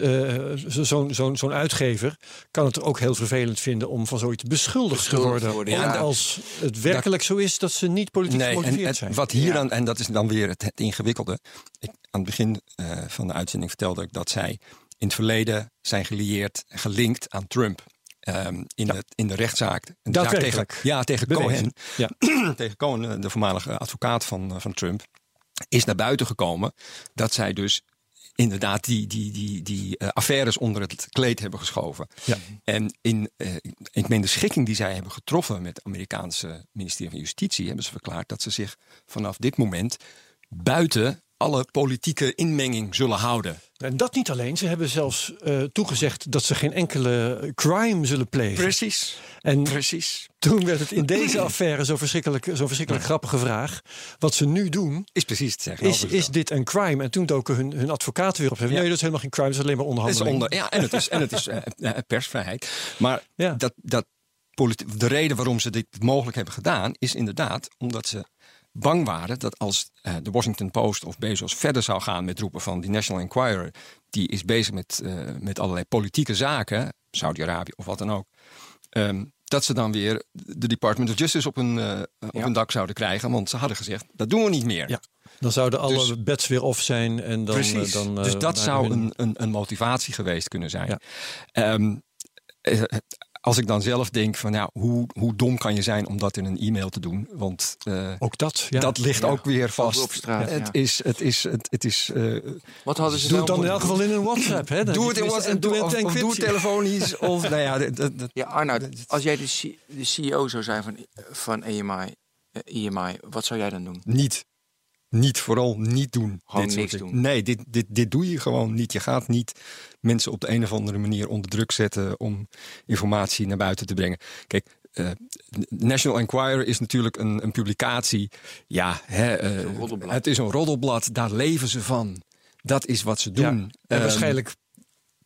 zo- zo'n zo'n zo'n uitgever kan het ook heel vervelend vinden om van zoiets beschuldigd, Beschuldigd te worden. ja. als het werkelijk zo is dat ze niet politiek Nee, gemotiveerd en zijn. wat hier Ja. dan, en dat is dan weer het, het ingewikkelde. Ik, aan het begin eh, van de uitzending vertelde ik dat zij in het verleden zijn gelieerd, gelinkt aan Trump. Ehm, in, de, in de rechtszaak. Een zaak tegen, ja, tegen. Cohen. Ja. *clears throat* tegen Cohen, eh, de voormalige advocaat van, van Trump, is naar buiten gekomen dat zij dus inderdaad die, die, die, die eh, affaires onder het kleed hebben geschoven. Ja. En in, eh, ik meen de schikking die zij hebben getroffen met het Amerikaanse ministerie van Justitie, hebben ze verklaard dat ze zich vanaf dit moment buiten alle politieke inmenging zullen houden. En dat niet alleen. Ze hebben zelfs eh, toegezegd dat ze geen enkele crime zullen plegen. Precies. En Precies. toen werd het in deze affaire zo verschrikkelijk, zo verschrikkelijk grappige vraag. Wat ze nu doen, Is precies te zeggen. is, dit een crime? En toen doken hun, hun advocaat weer op. Nee, dat is helemaal geen crime, dat is alleen maar is onderhandeling. onder, ja, en het is, en het is eh, eh, persvrijheid. Maar Ja. dat, dat de reden waarom ze dit mogelijk hebben gedaan, is inderdaad omdat ze bang waren dat als eh, de Washington Post of Bezos verder zou gaan met roepen van die National Enquirer, die is bezig met, eh, met allerlei politieke zaken, Saudi-Arabië of wat dan ook. ehm, dat ze dan weer de Department of Justice op hun, eh, op hun dak zouden krijgen. Want ze hadden gezegd, dat doen we niet meer. Ja. Dan zouden alle Dus- beds weer off zijn. En dan, Precies. dan, dus dat zou een, een, een motivatie geweest kunnen zijn. Ja. Ehm, eh, als ik dan zelf denk van nou, hoe, hoe dom kan je zijn om dat in een e-mail te doen? Want eh, Ook dat, ja. dat ligt Ja. ook weer vast. Op straat, het, ja. is, het is, het, het is eh, Wat hadden ze Doe het dan in elk geval in een WhatsApp. Hè? Doe het in WhatsApp, en doe, het of, in of doe telefonisch. *laughs* Of, nou ja, dat, dat, dat- Ja, Arnoud, als jij de, C- de CEO zou zijn van, van EMI, eh, EMI, wat zou jij dan doen? niet. Niet, vooral niet doen. Gewoon dit niks doen. Nee, dit, dit, dit doe je gewoon niet. Je gaat niet mensen op de een of andere manier onder druk zetten om informatie naar buiten te brengen. Kijk, eh, National Enquirer is natuurlijk een, een publicatie. Ja, hè, eh, het is een roddelblad. Daar leven ze van. Dat is wat ze Ja. doen. En Ehm, waarschijnlijk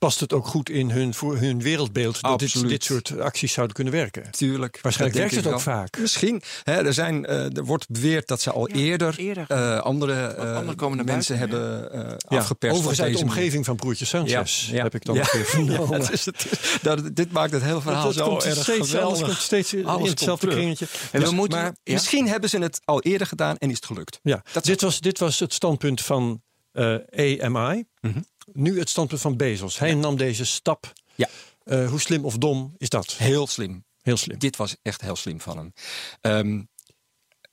past het ook goed in hun, voor hun wereldbeeld. Dat dit, dit soort acties zouden kunnen werken. Tuurlijk. Waarschijnlijk werkt het ook vaak. Misschien. Hè, er, zijn, eh, er wordt beweerd dat ze al eerder, eerder. eh, andere, eh, komen naar mensen buiten, hebben eh Ja, afgeperst. overigens uit de manier. omgeving van broertje Sanchez. Heb ik dan ja. weer *laughs* vernomen. Ja, dus het- dat, dit maakt het hele verhaal Dat- dat zo komt erg steeds, alles geweldig. komt steeds in Alles hetzelfde kringetje. En Dus- we moeten, Maar ja? misschien hebben ze het al eerder gedaan en is het gelukt. Ja, Dat dit, was, dit was het standpunt van eh AMI. Mhm. Nu het standpunt van Bezos. Hij nam deze stap. Ja. Eh, hoe slim of dom is dat? Heel slim. Heel slim. Dit was echt heel slim van hem. Ehm,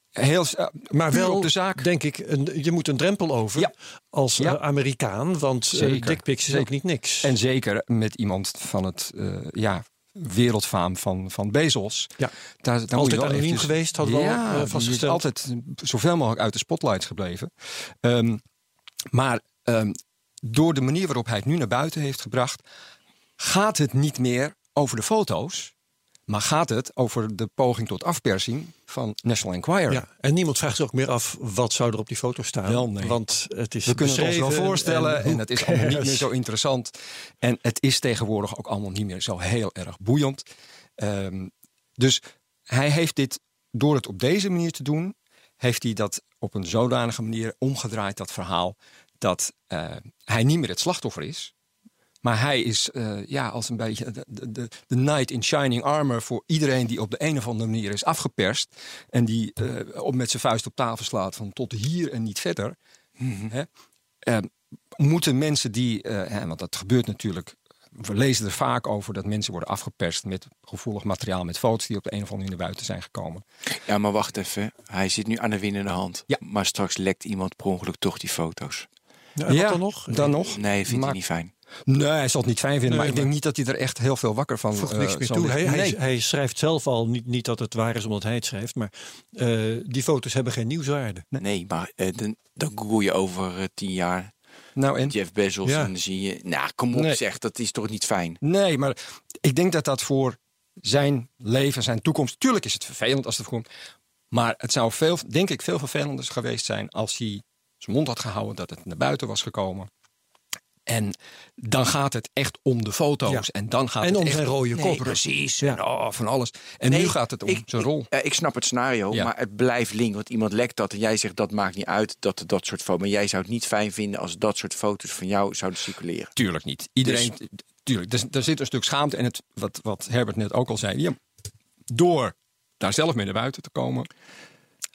heel, eh, Maar wel, op de zaak. denk ik, een, je moet een drempel over Ja. als Ja. eh, Amerikaan. Want dickpics is ook niet niks. En zeker met iemand van het ja, wereldfaam van, van Bezos. Ja. Daar, daar Altijd anoniem eventjes- geweest, hadden we ja, vastgesteld. altijd zoveel mogelijk uit de spotlights gebleven. Ehm, maar ehm, door de manier waarop hij het nu naar buiten heeft gebracht... gaat het niet meer over de foto's... maar gaat het over de poging tot afpersing van National Enquirer. ja. En niemand vraagt zich ook meer af wat zou er op die foto staan. Wel, nee. Want het is We kunnen het ons wel voorstellen en, het is allemaal niet meer zo interessant. En het is tegenwoordig ook allemaal niet meer zo heel erg boeiend. Ehm, dus hij heeft dit, door het op deze manier te doen, heeft hij dat op een zodanige manier omgedraaid, dat verhaal, dat eh, hij niet meer het slachtoffer is. Maar hij is eh, ja, als een beetje de, de, knight in shining armor voor iedereen die op de een of andere manier is afgeperst. En die eh, op met zijn vuist op tafel slaat van tot hier en niet verder. Hè? Eh, moeten mensen die, hè, want dat gebeurt natuurlijk, we lezen er vaak over dat mensen worden afgeperst met gevoelig materiaal, met foto's die op de een of andere manier naar buiten zijn gekomen. Ja, maar wacht even. Hij zit nu aan de winnende hand. Ja. Maar straks lekt iemand per ongeluk toch die foto's. Ja, dan nog? Dan nog? Nee, vindt Maar- hij niet fijn. Nee, hij zal het niet fijn vinden, Nee, maar ik denk maar- niet dat hij er echt heel veel wakker van voegt eh, niks meer toe. Hij, Nee. hij schrijft zelf al, niet, niet dat het waar is omdat hij het schrijft, maar eh, die foto's hebben geen nieuwswaarde. Nee, maar eh, dan, dan google je over tien jaar Nou, en? Jeff Bezos Ja. en dan zie je... Nou, kom op Nee. zeg, dat is toch niet fijn? Nee, maar ik denk dat dat voor zijn leven, zijn toekomst. Tuurlijk is het vervelend als het voorkomt. Maar het zou veel, denk ik, veel vervelender geweest zijn als hij zijn mond had gehouden, dat het naar buiten was gekomen. En dan gaat het echt om de foto's. Ja. En dan gaat En het om echt zijn rode Nee, kop. Precies. Ja. En oh, van alles. En Nee, nu gaat het om ik- zijn ik- rol. eh, ik snap het scenario, Ja. maar het blijft link. Want iemand lekt dat en jij zegt dat maakt niet uit dat dat soort foto's... Maar jij zou het niet fijn vinden als dat soort foto's van jou zouden circuleren. Tuurlijk niet. Iedereen, tuurlijk, er, er zit een stuk schaamte. En het, wat, wat Herbert net ook al zei. Ja, door daar zelf mee naar buiten te komen.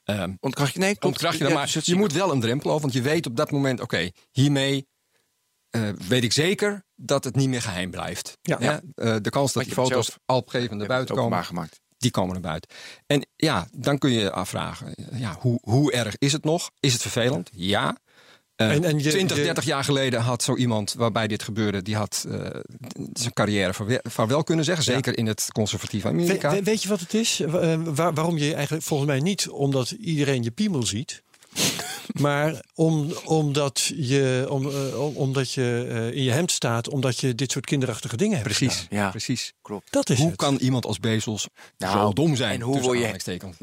Ehm, Ontkracht je? Nee, ontkracht je. Ja, Maar je moet wel een drempel over. Want je weet op dat moment, oké, hiermee eh, weet ik zeker dat het niet meer geheim blijft. Ja. Ja, eh, de kans dat je die foto's zelf- al op een gegeven moment naar buiten komen, gemaakt. die komen naar buiten. En ja, dan kun je je afvragen, ja, hoe, hoe erg is het nog? Is het vervelend? Ja. Eh, En- en je- 20, je- 30 jaar geleden had zo iemand waarbij dit gebeurde, die had eh, zijn carrière vaarwel, kunnen zeggen. Zeker in het conservatieve Amerika. we- weet je wat het is? Eh, waar- waarom je eigenlijk volgens mij niet omdat iedereen je piemel ziet. *laughs* Maar om, omdat je, om, eh, om- omdat je eh, in je hemd staat, omdat je dit soort kinderachtige dingen hebt. Precies, gedaan. Ja. precies. Klopt. Dat is Hoe het. kan iemand als Bezos Nou, zo dom zijn? en hoe word je-?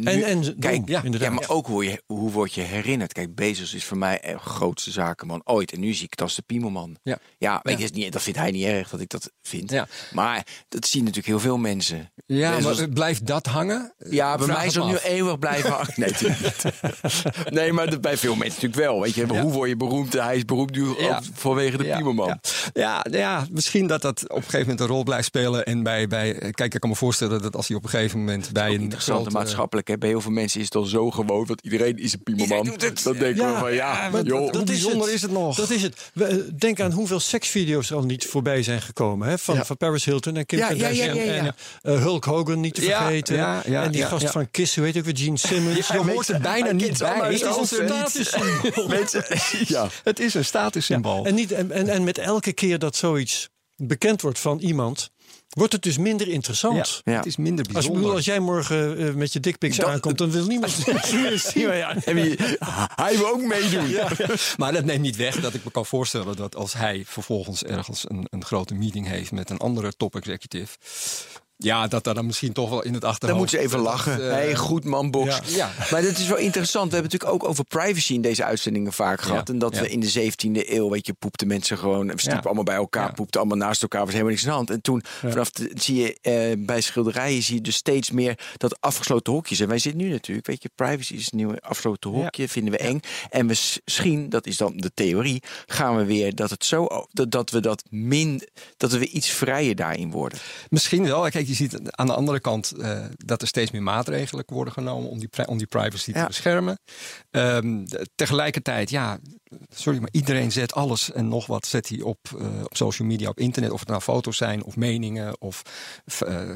En, en dom, Kijk, ja, inderdaad. Ja, maar ook hoe, je, hoe word je herinnerd? Kijk, Bezos is voor mij de grootste zakenman ooit. En nu zie ik het als de piemelman. Ja. Ja, weet Ja. je, is niet, dat vindt hij niet erg dat ik dat vind. Ja. Maar dat zien natuurlijk heel veel mensen. Ja, Bezos- maar blijft dat hangen? ja, bij Vraag mij zal nu eeuwig blijven hangen. *laughs* Nee, *laughs* nee, maar dat bij veel mensen natuurlijk wel. Weet je, Ja. hoe word je beroemd? Hij is beroemd nu Ja. ook vanwege de Ja, piemelman. Ja, ja, ja, misschien dat dat op een gegeven moment een rol blijft spelen. En bij, bij, kijk, ik kan me voorstellen dat als hij op een gegeven moment bij een interessant grote- maatschappelijk. Hè? Bij heel veel mensen is het al zo gewoon, want iedereen is een piemelman. Het. Dan denken Ja, we van ja, maar joh. Hoe bijzonder is het nog? Dat is het. We, eh, Denk aan hoeveel seksvideo's er al niet voorbij zijn gekomen. Hè? Van, Ja. van Paris Hilton en Kim Kardashian. ja, ja, ja. En eh, Hulk Hogan niet te Ja, vergeten. ja, ja, en die ja, gast ja. van Kiss, hoe heet ook weer, Gene Simmons. Je hoort er bijna niet bij. Het is een statussymbool. Mensen, *laughs* ja. Het is een statussymbool. En, niet, en, en, en met elke keer dat zoiets bekend wordt van iemand, wordt het dus minder interessant. Ja, Ja. Het is minder Als, ik bijzonder. bedoel, als jij morgen eh, met je dickpics aankomt, dan wil niemand meer *laughs* zien. *laughs* Ja, En wie- hij wil ook meedoen. Maar dat neemt niet weg dat ik me kan voorstellen dat als hij vervolgens ergens een, een grote meeting heeft met een andere top executive. Ja, dat daar dan misschien toch wel in het achterhoofd. Dan moeten ze even dat, lachen. eh, hey, goed man, box. ja. Ja. Maar dat is wel interessant. We hebben natuurlijk ook over privacy in deze uitzendingen vaak gehad. En dat ja. we in de 17e eeuw, weet je, poepten mensen gewoon. We stiepen Ja. allemaal bij elkaar, Ja. poepten allemaal naast elkaar. Was helemaal niks aan de hand. En toen, vanaf de, zie je eh, bij schilderijen, zie je dus steeds meer dat afgesloten hokjes. En wij zitten nu natuurlijk, weet je, privacy is een nieuwe afgesloten hokje, vinden we eng. En misschien, dat is dan de theorie, gaan we weer dat het zo, dat, dat we dat min, dat we iets vrijer daarin worden. Misschien wel. Kijk, je ziet aan de andere kant eh, dat er steeds meer maatregelen worden genomen om die, om die privacy Ja. te beschermen. Ehm, tegelijkertijd, ja, sorry, maar iedereen zet alles en nog wat zet hij op, eh, op social media, op internet. Of het nou foto's zijn of meningen of eh,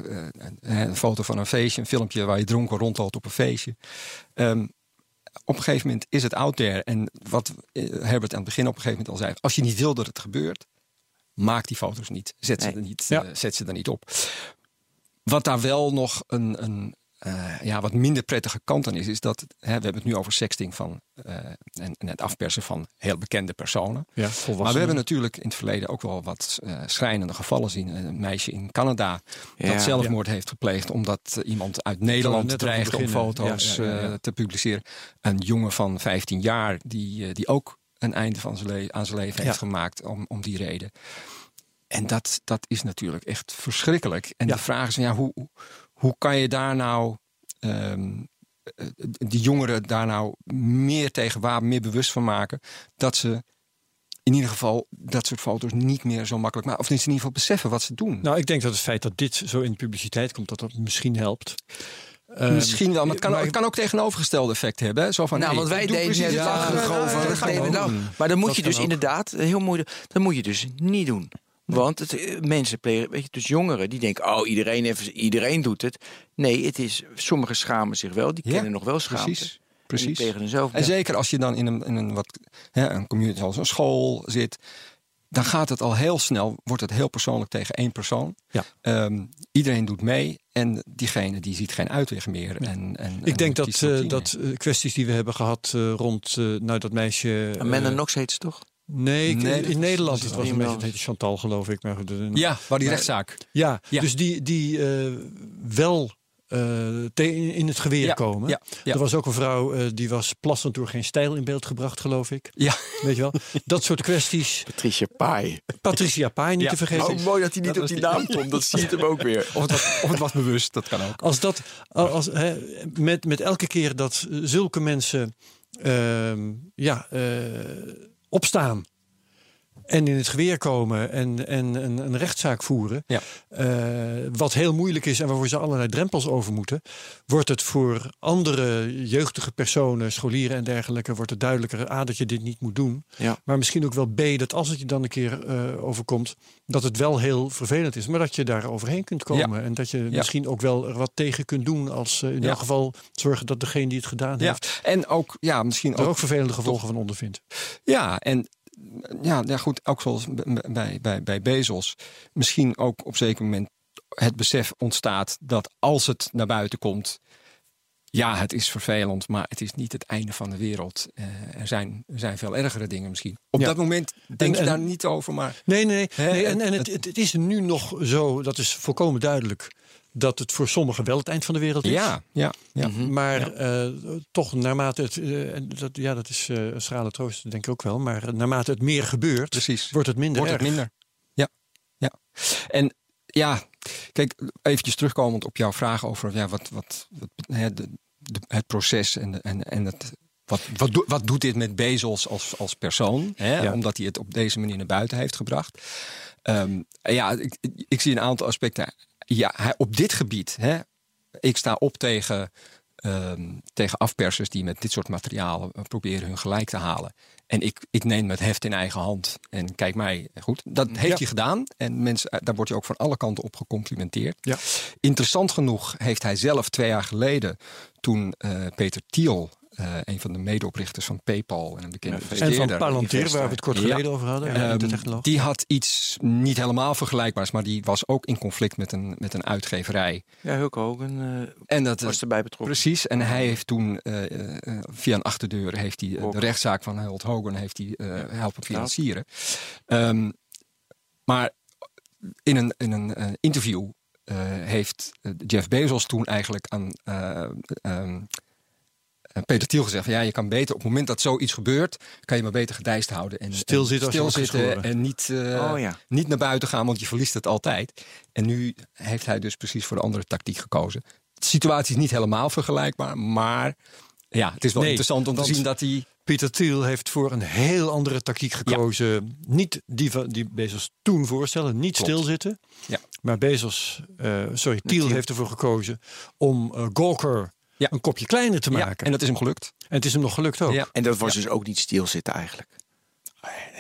een foto van een feestje, een filmpje waar je dronken rondloopt op een feestje. Ehm, op een gegeven moment is het out there. En wat Herbert aan het begin op een gegeven moment al zei. Als je niet wil dat het gebeurt, maak die foto's niet. Zet, ze, er niet, Ja. zet ze er niet op. Wat daar wel nog een, een eh, ja, wat minder prettige kant aan is, is dat hè, we hebben het nu over sexting van eh, en, en het afpersen van heel bekende personen. Ja, Maar we hebben natuurlijk in het verleden ook wel wat eh schrijnende gevallen zien. Een meisje in Canada Ja, dat zelfmoord heeft gepleegd omdat iemand uit Nederland dreigde om foto's Ja, ja, ja, ja. eh, te publiceren. Een jongen van 15 jaar die, die ook een einde van zijn aan zijn leven heeft gemaakt om, om die reden. En dat, dat is natuurlijk echt verschrikkelijk. En Ja. de vraag is, ja, hoe, hoe kan je daar nou ehm, eh, die jongeren daar nou meer tegen waar, meer bewust van maken dat ze in ieder geval dat soort foto's niet meer zo makkelijk maken. Of in ieder geval beseffen wat ze doen. Nou, ik denk dat het feit dat dit zo in de publiciteit komt, dat dat misschien helpt. Ehm, Misschien wel, maar het kan, maar- het kan ook tegenovergestelde effect hebben. hè. Zo van, Nou, hey, want wij deden net het ja, nou. Maar dan moet Dat je dus ook. inderdaad, heel moeilijk, dat moet je dus niet doen. Want het, eh, mensen plegen, weet je, dus jongeren die denken, oh iedereen, even, iedereen doet het. Nee, het is, sommigen schamen zich wel, die Ja, kennen nog wel schaamte. Precies, En precies. zelf. En zeker als je dan in een, in een, wat, hè, een community zoals een school zit, dan gaat het al heel snel, wordt het heel persoonlijk tegen één persoon. Ja. Ehm, iedereen doet mee en diegene die ziet geen uitweg meer. En, en, Ik denk en dat, eh, dat eh, kwesties die we hebben gehad eh, rond eh, nou, dat meisje. Amanda Knox heet ze toch? Nee, ik- Nee, dat in Nederland. Het was een meisje, het heette Chantal, geloof ik. Maar. Ja, waar die Maar- rechtszaak. ja, Ja. dus die, die eh, wel eh, te- in het geweer Ja, komen. ja, ja. Er was ook een vrouw eh, die was plassend door geen stijl in beeld gebracht, geloof ik. Ja, Weet je wel? Dat soort kwesties. Patricia Pai. Patricia Pai niet Ja. te vergeten. Oh, mooi dat hij niet Dat op die naam komt. Dat zie je hem ook weer. of het, was, of het was bewust, dat kan ook. Als dat, als, hè, met, met elke keer dat zulke mensen ehm, ja, eh, opstaan en in het geweer komen en, en een, een rechtszaak voeren, Ja. eh, wat heel moeilijk is en waarvoor ze allerlei drempels over moeten, wordt het voor andere jeugdige personen, scholieren en dergelijke, wordt het duidelijker A, dat je dit niet moet doen. Ja. Maar misschien ook wel B, dat als het je dan een keer eh, overkomt, dat het wel heel vervelend is, maar dat je daar overheen kunt komen. En dat je misschien ook wel er wat tegen kunt doen als eh, in elk geval zorgen dat degene die het gedaan heeft, En ook, ja, misschien ook ook vervelende gevolgen van ondervindt. Ja, en ja, ja, goed, ook zoals bij, bij, bij Bezos, misschien ook op zeker moment het besef ontstaat dat als het naar buiten komt, ja, het is vervelend, maar het is niet het einde van de wereld. Eh, er, zijn, er zijn veel ergere dingen misschien. Op Ja. dat moment denk En- je daar en- niet over, maar Nee, nee, nee. Hè, nee en, en het, het, het is nu nog zo, dat is volkomen duidelijk, dat het voor sommigen wel het eind van de wereld is. ja, ja, ja. Maar eh, toch, naarmate het, eh, dat, ja, dat is eh, een schrale troost, denk ik ook wel. Maar naarmate het meer gebeurt, precies. wordt het minder Wordt het minder. Ja, ja. En ja, kijk, eventjes terugkomend op jouw vraag over ja, wat, wat, wat hè, de, de- het proces en, de- en, en het. Wat, wat, wat doet dit met Bezos als, als persoon? Hè? Ja. Omdat hij het op deze manier naar buiten heeft gebracht. Ehm, ja, ik, ik zie een aantal aspecten. Ja, hij, op dit gebied, hè, ik sta op tegen, ehm, tegen afpersers die met dit soort materialen eh, proberen hun gelijk te halen. En ik, ik neem het heft in eigen hand en kijk mij goed. Dat heeft Ja. hij gedaan en mensen, eh, daar wordt hij ook van alle kanten op gecomplimenteerd. Ja. Interessant genoeg heeft hij zelf twee jaar geleden, toen eh, Peter Thiel, eh, een van de medeoprichters van PayPal en een bekende En van Palantir, waar we het kort Ja. geleden over hadden. Ehm, de technoloog. die had iets niet helemaal vergelijkbaars, maar die was ook in conflict met een, met een uitgeverij. Ja, Hulk Hogan eh, En dat, was erbij betrokken. Precies, en hij heeft toen eh, eh, via een achterdeur heeft hij, eh, de rechtszaak van Hulk Hogan heeft hij eh, helpen financieren. Ehm, maar in een, in een eh, interview eh, heeft eh, Jeff Bezos toen eigenlijk aan eh, ehm, eh, Peter Thiel gezegd: van, ja, je kan beter op het moment dat zoiets gebeurt, kan je maar beter gedijst houden en Stilzitten en, en niet, eh, Oh ja. niet naar buiten gaan, want je verliest het altijd. En nu heeft hij dus precies voor de andere tactiek gekozen. De situatie is niet helemaal vergelijkbaar, maar ja, het is wel Nee, interessant om te zien dat hij. Peter Thiel heeft voor een heel andere tactiek gekozen. Niet die, van- die Bezos toen voorstellen, niet Klopt. stilzitten. Ja. Maar Bezos, eh, sorry, Thiel Thiel. heeft ervoor gekozen om eh Gawker Ja. een kopje kleiner te Ja, maken. en dat is hem gelukt. En het is hem nog gelukt ook. Ja. En dat was dus ook niet stilzitten eigenlijk.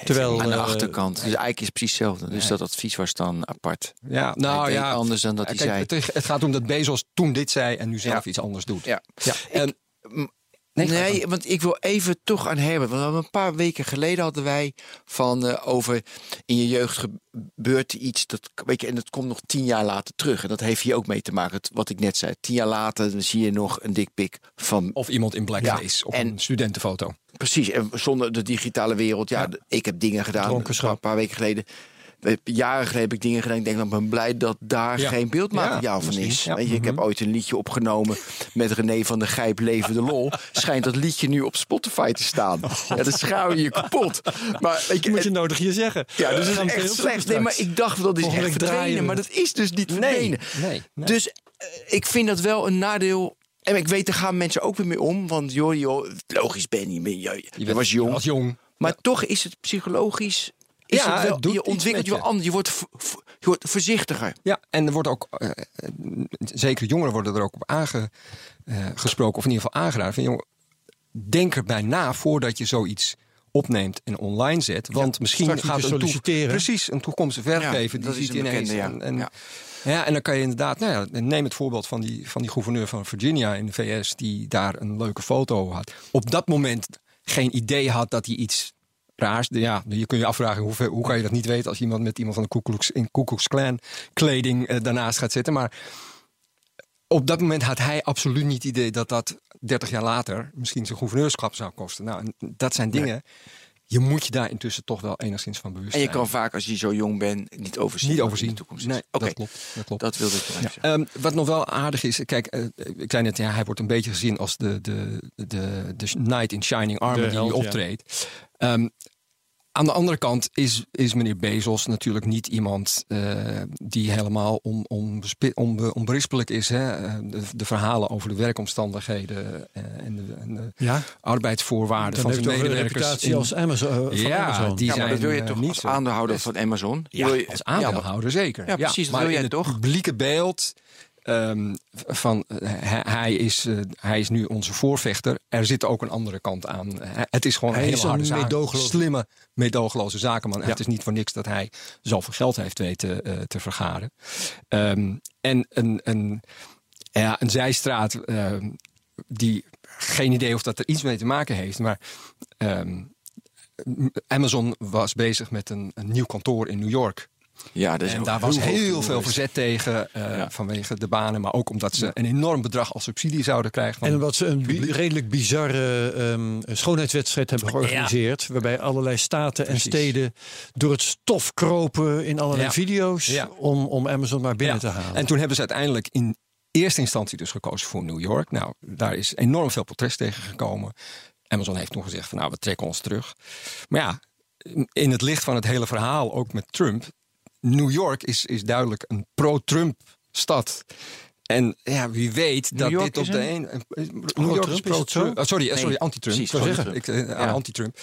Terwijl, Aan de eh, achterkant. Dus eigenlijk is het precies hetzelfde. Dus dat advies was dan apart. Ja, nou ja. anders dan dat hij Kijk, zei. Het, het gaat om dat Bezos toen dit zei en nu zelf Ja. iets anders doet. Ja. Ja, en, Nee, want ik wil even toch aan Herbert. Want een paar weken geleden hadden wij van eh, over in je jeugd gebeurt iets. Dat, weet je, en dat komt nog tien jaar later terug. En dat heeft hier ook mee te maken. Het- Wat ik net zei. Tien jaar later dan zie je nog een dikpik van. Of iemand in blackface Ja, op en- een studentenfoto. Precies. En zonder de digitale wereld. Ja, Ja. ik heb dingen gedaan. Een paar weken geleden. Jaren geleden heb ik dingen gedaan. Ik denk, nou, ik ben blij dat daar Ja. geen beeldmateriaal Ja, van is. ja. Weet je, ik heb ooit een liedje opgenomen met René van der Gijp, Leven de Lol. Schijnt dat liedje nu op Spotify te staan. Ja, dat schaam je je kapot. Maar je, moet je nodig hier zeggen. ja, dus dat is echt slecht. Nee, maar ik dacht dat is Volgende echt verdwenen. we Maar dat is dus niet verdwenen. nee, nee. Dus eh, ik vind dat wel een nadeel. En ik weet, daar gaan mensen ook weer mee om. Want joh, joh logisch ben je, ben je, je, was jong. als jong. Maar toch is het psychologisch. Is Ja, het wel, je ontwikkelt je wel je. anders. Je wordt, je wordt voorzichtiger. Ja, en er wordt ook, eh, eh, zeker jongeren worden er ook op aangesproken, of in ieder geval aangeraden. Van, jongen, denk erbij na voordat je zoiets opneemt en online zet. Want misschien gaat een solliciteren. precies een toekomstige werkgever Ja, die ziet een ineens. bekende, ja. en, en, Ja. ja. en dan kan je inderdaad, nou ja, neem het voorbeeld van die, van die gouverneur van Virginia in de VS, die daar een leuke foto had. Op dat moment geen idee had dat hij iets raars. Ja, je kun je afvragen hoe, hoe kan je dat niet weten als iemand met iemand van de Ku Klux, in Ku Klux Klan kleding eh, daarnaast gaat zitten. Maar op dat moment had hij absoluut niet het idee dat dat 30 jaar later misschien zijn gouverneurschap zou kosten. Nou, en dat zijn dingen. Je moet je daar intussen toch wel enigszins van bewust En je zijn. kan vaak, als je zo jong bent, niet overzien. niet wat overzien. in de toekomst. Nee, dat klopt. Dat klopt. dat wilde ik zeggen. Ehm, wat nog wel aardig is, kijk, eh, ik zei net, ja, hij wordt een beetje gezien als de, de, de, de knight in shining armor De die held, ja. optreedt. Ehm, aan de andere kant is, is meneer Bezos natuurlijk niet iemand eh, die helemaal on, onbespi- onbe- onberispelijk is. Hè? Eh, De, de verhalen over de werkomstandigheden eh, en de, en de Ja, arbeidsvoorwaarden dan van zijn hij wel een medewerkers. reputatie in- als Amazon. van Ja, Amazon. die ja, maar dat zijn, wil je toch niet als aandeelhouder van Amazon? Ja, Wil je- als ja, maar- aandeelhouder zeker. Ja, precies, dat maar wil jij in het toch? publieke beeld ehm, van eh, hij, is, eh, hij is nu onze voorvechter. Er zit ook een andere kant aan. Het is gewoon Hij een hele harde zaak. Slimme, meedogenloze zakenman. En Ja. Het is niet voor niks dat hij zoveel geld heeft weten eh, te vergaren. Ehm, en een, een, ja, een zijstraat ehm, die geen idee of dat er iets mee te maken heeft. Maar Amazon was bezig met een, een nieuw kantoor in New York. Ja, dat is En daar was heel heel veel verzet tegen eh, Ja. vanwege de banen, maar ook omdat ze een enorm bedrag als subsidie zouden krijgen. En omdat ze een bi- redelijk bizarre ehm, schoonheidswedstrijd hebben georganiseerd. Waarbij allerlei staten en steden door het stof kropen in allerlei Ja. video's. Ja. Om, om Amazon maar binnen Ja. te halen. En toen hebben ze uiteindelijk in eerste instantie dus gekozen voor New York. Nou, daar is enorm veel protest tegen gekomen. Amazon heeft toen gezegd van nou, we trekken ons terug. Maar ja, in het licht van het hele verhaal, ook met Trump, New York is, is duidelijk een pro-Trump stad. En ja, wie weet dat dit op de een- een. New York is Pro-Trump. Oh, sorry, Nee, sorry, anti-Trump. ik, Ja. Anti-Trump.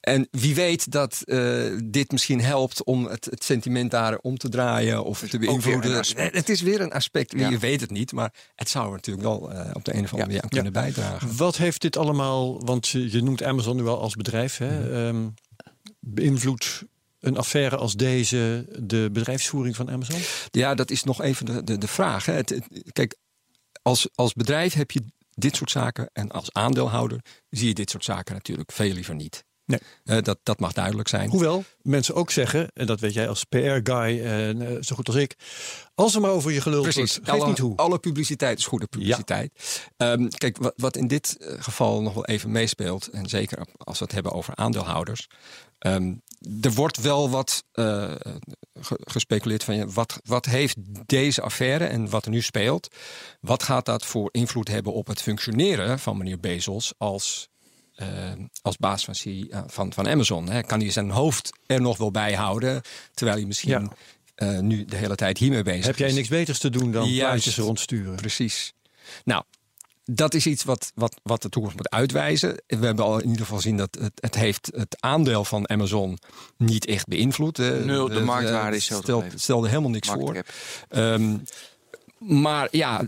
En wie weet dat eh, dit misschien helpt om het, het sentiment daar om te draaien of te weer beïnvloeden. Eh, Het is weer een aspect, Ja. je weet het niet, maar het zou er natuurlijk wel eh, op de een of andere Ja. manier aan kunnen bijdragen. Wat heeft dit allemaal, want je je noemt Amazon nu al als bedrijf, hè, Mhm. ehm, beïnvloedt een affaire als deze de bedrijfsvoering van Amazon? Ja, dat is nog even de, de, de vraag. Hè. Het, het- kijk, als, als bedrijf heb je dit soort zaken en als aandeelhouder zie je dit soort zaken natuurlijk veel liever niet. Nee. Dat, dat mag duidelijk zijn. Hoewel mensen ook zeggen, en dat weet jij als PR-guy eh, zo goed als ik, als er maar over je gelul Precies, wordt, alle, niet hoe. alle publiciteit is goede publiciteit. Ehm, kijk, wat, wat in dit eh, geval nog wel even meespeelt, en zeker als we het hebben over aandeelhouders. ehm, er wordt wel wat eh, ge- gespeculeerd van ja, wat, wat heeft deze affaire en wat er nu speelt, wat gaat dat voor invloed hebben op het functioneren van meneer Bezos als eh, als baas van, eh, van, van Amazon. Hè? Kan hij zijn hoofd er nog wel bij houden, terwijl hij misschien Ja. nu de hele tijd hiermee bezig Heb jij is. niks beters te doen dan plaatjes rondsturen? Precies. Nou, dat is iets wat, wat, wat de toekomst moet uitwijzen. We hebben al in ieder geval gezien dat het, het heeft het aandeel van Amazon niet echt beïnvloed. Nul, de eh, marktwaarde is gebleven. stelde helemaal niks voor. Ehm, maar ja,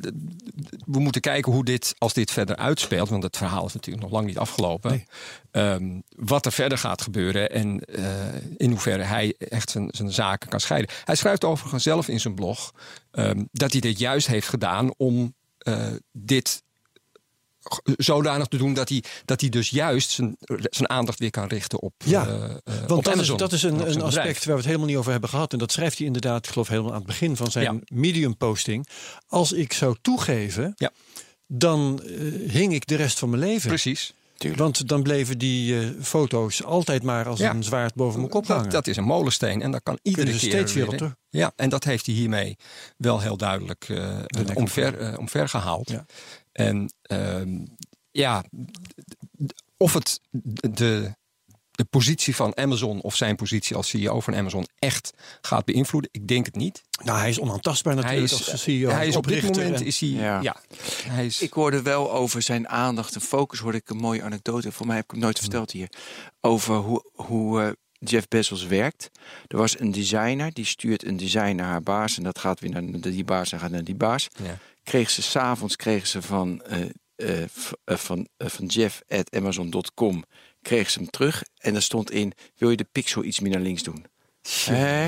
we moeten kijken hoe dit, als dit verder uitspeelt, want het verhaal is natuurlijk nog lang niet afgelopen. Nee. Ehm, wat er verder gaat gebeuren en eh, in hoeverre hij echt zijn, zijn zaken kan scheiden. Hij schrijft overigens zelf in zijn blog ehm, dat hij dit juist heeft gedaan om eh, dit zodanig te doen dat hij, dat hij dus juist zijn, zijn aandacht weer kan richten op. Ja, eh, eh, Want op dat is, dat een, een bedrijf. aspect waar we het helemaal niet over hebben gehad. En dat schrijft hij inderdaad, ik geloof helemaal aan het begin van zijn Ja. Medium-posting. Als ik zou toegeven, Ja. dan eh, hing ik de rest van mijn leven. Precies. Want dan bleven die eh, foto's altijd maar als Ja. een zwaard boven mijn kop Dat, hangen. dat is een molensteen en dat kan iedere keer steeds weer op. Ja, en dat heeft hij hiermee wel heel duidelijk eh nek omver, omver gehaald. Ja. En ehm, ja, of het de, de positie van Amazon of zijn positie als CEO van Amazon echt gaat beïnvloeden, ik denk het niet. nou, hij is onaantastbaar Hij natuurlijk is, als CEO. hij is op dit oprichter moment en- is hij, Ja. ja. hij is, Ik hoorde wel over zijn aandacht en focus, hoorde ik een mooie anekdote. Voor mij heb ik hem nooit verteld hier. Over hoe, hoe eh, Jeff Bezos werkt. Er was een designer, die stuurt een design naar haar baas. En dat gaat weer naar die baas en gaat naar die baas. ja. Kreeg ze s'avonds kregen ze van, eh, van, van Jeff at Amazon.com kreeg ze hem terug. En daar stond in, wil je de pixel iets meer naar links doen? Hè?